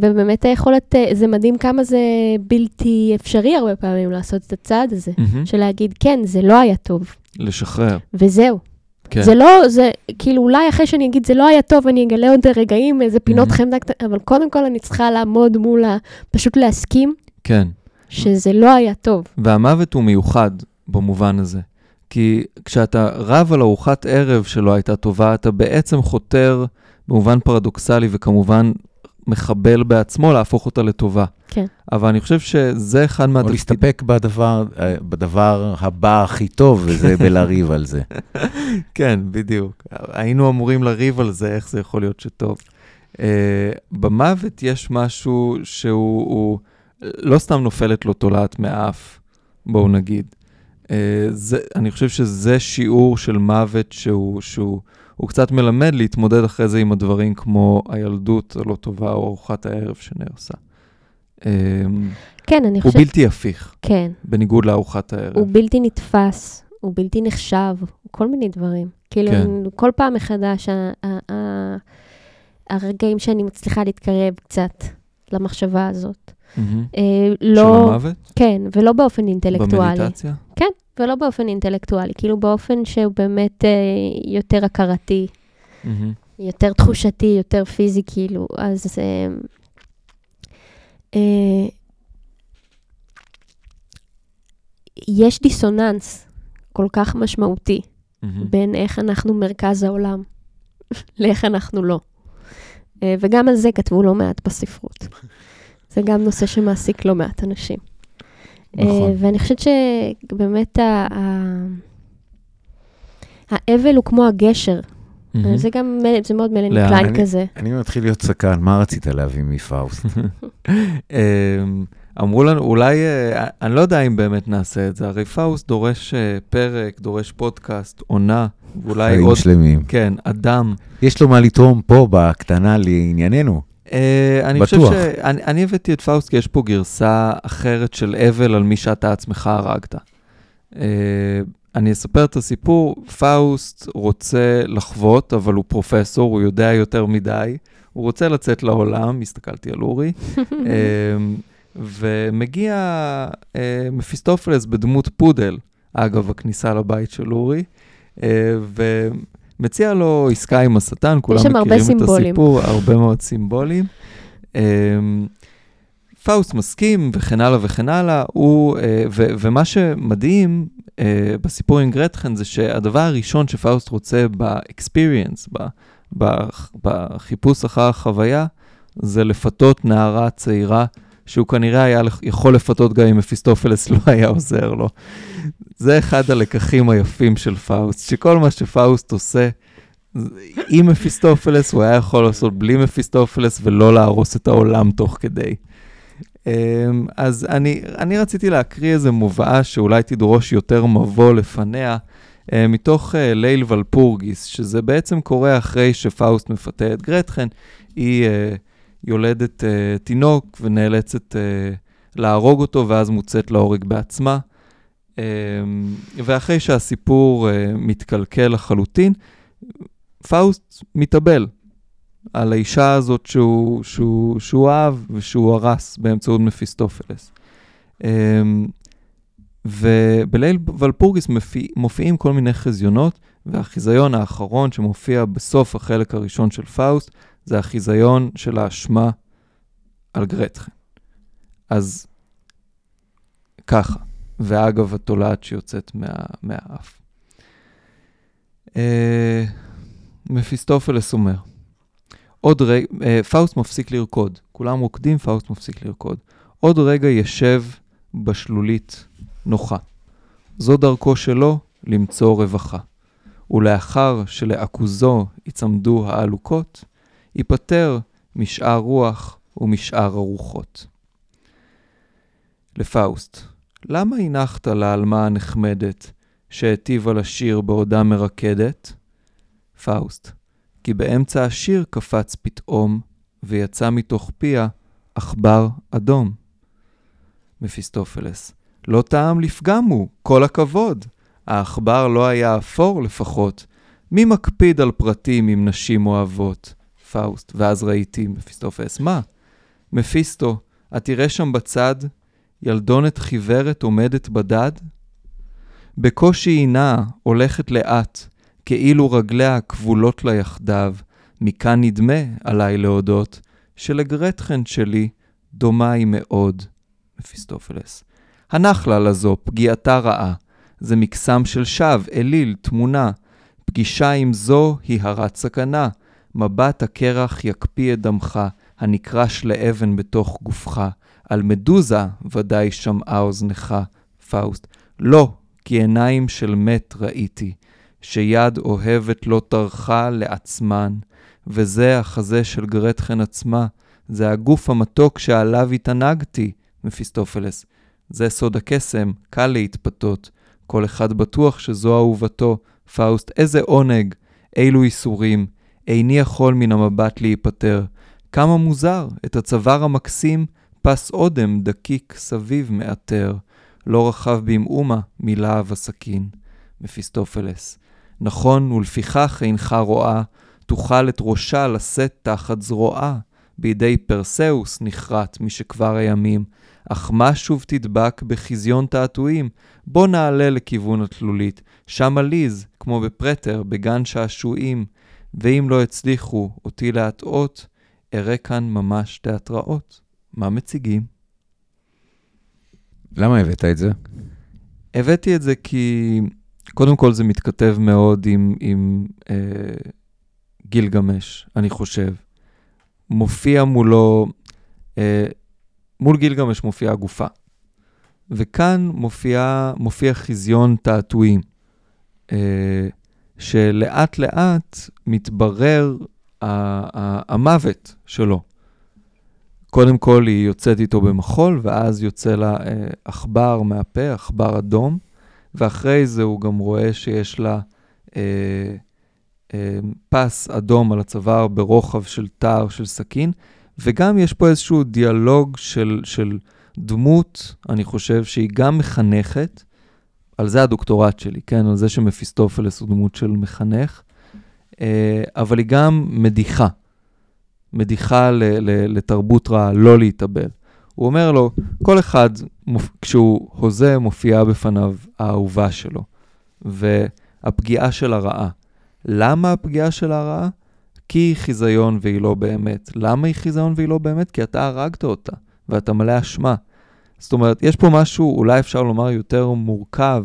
ובאמת היכולת, uh, זה מדהים כמה זה בלתי אפשרי הרבה פעמים לעשות את הצעד הזה, מהמם. של להגיד, כן, זה לא היה טוב, לשחרר, וזהו. כן. זה לא, זה, כאילו, אולי אחרי שאני אגיד, זה לא היה טוב, אני אגלה עוד רגעים, איזה פינות Mhm. חמדה קטנה, אבל קודם כל אני צריכה לעמוד מול ה... פשוט להסכים כן. שזה לא היה טוב. והמוות הוא מיוחד במובן הזה. כי כשאתה רב על ארוחת ערב שלא הייתה טובה, אתה בעצם חותר במובן פרדוקסלי וכמובן מחבל בעצמו להפוך אותה לטובה. כן. אבל אני חושב שזה אחד או מהתפקידים... להסתפק בדבר, אה, בדבר הבא הכי טוב, וזה בלריב על זה. כן, בדיוק. היינו אמורים לריב על זה, איך זה יכול להיות שטוב. Uh, במוות יש משהו שהוא הוא, לא סתם נופלת לו תולעת מאף, בואו נגיד. Uh, זה, אני חושב שזה שיעור של מוות שהוא, שהוא הוא קצת מלמד להתמודד אחרי זה עם הדברים כמו הילדות הלא טובה או ארוחת הערב שנהרסה. Uh, כן, אני הוא חושבת... בלתי הפיך, כן. בניגוד לארוחת הערב. הוא בלתי נתפס, הוא בלתי נחשב, הוא כל מיני דברים. כאילו, כן. כל פעם מחדש, הרגעים שאני מצליחה להתקרב קצת למחשבה הזאת. מהמם. אה, של לא, המוות? כן, ולא באופן אינטלקטואלי. במדיטציה? כן, ולא באופן אינטלקטואלי, כאילו באופן שהוא באמת אה, יותר הכרתי, מהמם. יותר תחושתי, יותר פיזי, כאילו, אז... אה, אה, יש דיסוננס כל כך משמעותי מהמם. בין איך אנחנו מרכז העולם לאיך אנחנו לא. אה, וגם על זה כתבו לא מעט בספרות. זה גם נושא שמעסיק לא מעט אנשים. אה, נכון. ואני חושבת שבאמת ה- האבל הוא כמו הגשר. מהמם. זה גם, מ- זה מאוד מלני קלייניאני כזה. אני מתחיל להיות סקרן, מה רצית להביא מפאוסט? אמ, אמרו לנו, אולי, אה, אני לא יודע אם באמת נעשה את זה, הרי פאוסט דורש פרק, דורש פודקאסט, עונה, ואולי חיים עוד, שלמים. כן, אדם. יש לו מה לתרום פה, בקטנה, לענייננו. אה, אני בטוח. חושב שאני אני הבאתי את פאוסט כי יש פה גרסה אחרת של אבל על מי שאתה עצמך הרגת. אה, אני אספר את הסיפור, פאוסט רוצה לחוות, אבל הוא פרופסור, הוא יודע יותר מדי, הוא רוצה לצאת לעולם, הסתכלתי על אורי, אמ, ומגיע אה, מפיסטופלס בדמות פודל, אגב, הכניסה לבית של אורי, אה, ומציע לו עסקה עם השטן, כולם מכירים את סימבולים. הסיפור, הרבה מאוד סימבולים. אמ, פאוסט מסכים וכן הלאה וכן הלאה, הוא, אה, ו, ומה שמדהים אה, בסיפור עם גרטחן זה שהדבר הראשון שפאוסט רוצה ב experience, בחיפוש אחר החוויה, זה לפתות נערה צעירה, שהוא כנראה היה יכול לפתות גם אם מפיסטופלס לא היה עוזר לו. זה אחד הלקחים היפים של פאוסט, שכל מה שפאוסט עושה, עם מפיסטופלס, הוא היה יכול לעשות בלי מפיסטופלס ולא להרוס את העולם תוך כדי. אמ, אז אני, אני רציתי להקריא איזה מובאה שאולי תדרוש יותר מבוא לפניה, אה, מתוך אה, ליל ולפורגיס, שזה בעצם קורה אחרי שפאוסט מפתה את גרטחן, היא אה, יולדת אה, תינוק ונאלצת אה, להרוג אותו ואז מוצאת להורג בעצמה. אה, ואחרי שהסיפור אה, מתקלקל לחלוטין, פאוסט מתאבל על האישה הזאת שהוא, שהוא, שהוא אהב ושהוא הרס באמצעות מפיסטופלס. אמ, ובליל ולפורגיס מופיע, מופיעים כל מיני חזיונות, והחיזיון האחרון שמופיע בסוף החלק הראשון של פאוסט, זה החיזיון של האשמה על גרטחן. אז ככה, ואגב, התולעת שיוצאת מה, מהאף. אה, מפיסטופלס אומר, עוד רגע, אה, פאוסט מפסיק לרקוד. כולם רוקדים, פאוסט מפסיק לרקוד. עוד רגע ישב בשלולית נוחה. זו דרכו שלו למצוא רווחה. ולאחר שלעכוזו יצמדו העלוקות, ייפטר משאר רוח ומשאר הרוחות. לפאוסט, למה הנחת לעלמה הנחמדת שהיטיבה לשיר בעודה מרקדת? פאוסט, כי באמצע השיר קפץ פתאום, ויצא מתוך פיה עכבר אדום. מפיסטופלס, לא טעם לפגם הוא, כל הכבוד. העכבר לא היה אפור לפחות. מי מקפיד על פרטים עם נשים אוהבות? פאוסט, ואז ראיתי מפיסטופלס, מה? מפיסטו, התראה שם בצד ילדונת חיוורת עומדת בדד? בקושי היא נעה, הולכת לאט, כאילו רגליה כבולות לה יחדיו, מכאן נדמה, עליי להודות, שלגרטחן שלי דומה היא מאוד. מפיסטופלס. הנח לה לזו, פגיעתה רעה. זה מקסם של שווא, אליל, תמונה. פגישה עם זו היא הרת סכנה. מבט הקרח יקפיא את דמך. הנקרש לאבן בתוך גופך, על מדוזה ודאי שמעה אוזנך, פאוסט. לא, כי עיניים של מת ראיתי, שיד אוהבת לא טרחה לעצמן, וזה החזה של גרטכן עצמה, זה הגוף המתוק שעליו התענגתי, מפיסטופלס. זה סוד הקסם, קל להתפתות. כל אחד בטוח שזו אהובתו. פאוסט, איזה עונג, אילו ייסורים. איני יכול מן המבט להיפטר. כמה מוזר, את הצוואר המקסים, פס אודם דקיק סביב מאתר. לא רחב במאומה מלהב הסכין. מפיסטופלס. נכון, ולפיכך אינך רואה, תוכל את ראשה לשאת תחת זרועה. בידי פרסאוס נכרת משכבר הימים, אך מה שוב תדבק בחזיון תעתועים? בוא נעלה לכיוון התלולית, שם עליז, כמו בפרטר, בגן שעשועים, ואם לא הצליחו אותי להטעות, אראה כאן ממש תיאטראות. מה מציגים? למה הבאת את זה? הבאתי את זה כי קודם כל זה מתכתב מאוד עם, עם אה, גילגמש, אני חושב. מופיע מולו, אה, מול גילגמש מופיעה גופה. וכאן מופיע, מופיע חזיון תעתועים, אה, שלאט לאט מתברר המוות שלו. קודם כל היא יוצאת איתו במחול, ואז יוצא לה אה, עכבר מהפה, עכבר אדום, ואחרי זה הוא גם רואה שיש לה אה, אה, פס אדום על הצוואר ברוחב של תער של סכין, וגם יש פה איזשהו דיאלוג של, של דמות, אני חושב שהיא גם מחנכת, על זה הדוקטורט שלי, כן? על זה שמפיסטופלס הוא דמות של מחנך, אה, אבל היא גם מדיחה. מדיחה ל, ל, לתרבות רעה, לא להתאבל. הוא אומר לו, כל אחד, כשהוא הוזה, מופיעה בפניו האהובה שלו, והפגיעה של הרעה. למה הפגיעה של הרעה? כי היא חיזיון והיא לא באמת. למה היא חיזיון והיא לא באמת? כי אתה הרגת אותה, ואתה מלא אשמה. זאת אומרת, יש פה משהו, אולי אפשר לומר, יותר מורכב,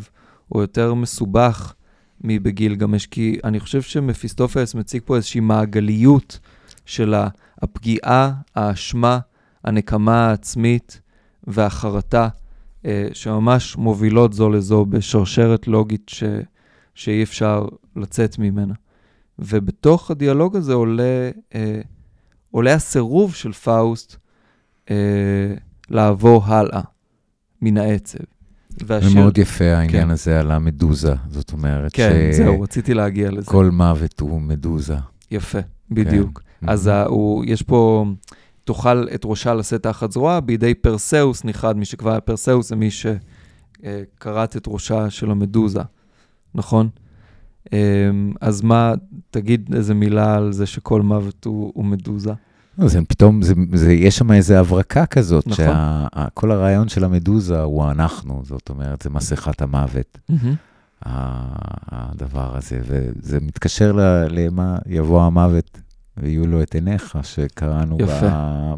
או יותר מסובך מבגיל גמש, כי אני חושב שמפיסטופלס מציג פה איזושהי מעגליות של הפגיעה, האשמה, הנקמה העצמית והחרטה, אה, שממש מובילות זו לזו בשרשרת לוגית ש, שאי אפשר לצאת ממנה. ובתוך הדיאלוג הזה עולה, אה, עולה הסירוב של פאוסט אה, לעבור הלאה מן העצב. והשיר... זה מאוד יפה העניין כן. הזה על המדוזה, זאת אומרת כן, ש... זהו, רציתי להגיע לזה. כל מוות הוא מדוזה. יפה, בדיוק. כן. אז mm-hmm. הוא, יש פה, תוכל את ראשה לשאת תחת זרועה בידי פרסאוס נכרת, מי שכבר היה פרסאוס זה מי שכרת אה, את ראשה של המדוזה, נכון? אמ, אז מה, תגיד איזה מילה על זה שכל מוות הוא, הוא מדוזה. לא, זה פתאום, זה, זה, יש שם איזו הברקה כזאת, נכון. שכל הרעיון של המדוזה הוא אנחנו, זאת אומרת, זה מסכת המוות, mm-hmm. הדבר הזה, וזה מתקשר למה יבוא המוות ויהיו לו את עיניך, שקראנו ב,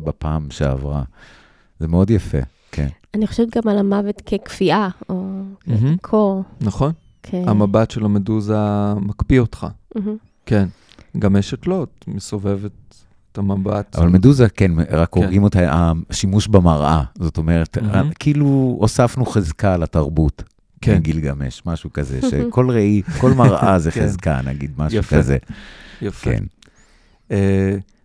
בפעם שעברה. זה מאוד יפה, כן. אני חושבת גם על המוות ככפייה, או mm-hmm. קור. נכון. כן. המבט של המדוזה מקפיא אותך. Mm-hmm. כן. גם אשת לוט מסובבת את המבט. אבל מדוזה, כן, רק כן. הורגים אותה, השימוש במראה. זאת אומרת, mm-hmm. כאילו הוספנו חזקה לתרבות. כן. גילגמש, משהו כזה, שכל ראי, כל מראה זה כן. חזקה, נגיד, משהו יפה. כזה. יפה. כן. Uh,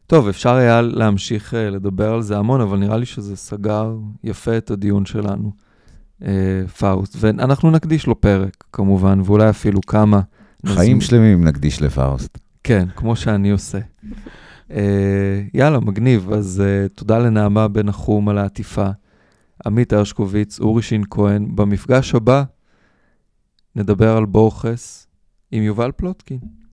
טוב, אפשר היה להמשיך uh, לדבר על זה המון, אבל נראה לי שזה סגר יפה את הדיון שלנו. אה, פאוסט, ואנחנו נקדיש לו פרק, כמובן, ואולי אפילו כמה. חיים נזמין. שלמים נקדיש לפאוסט. כן, כמו שאני עושה. אה, יאללה, מגניב. אז אה, תודה לנעמה בן נחום על העטיפה, עמית הרשקוביץ, אורי שין כהן. במפגש הבא נדבר על בורחס עם יובל פלוטקין.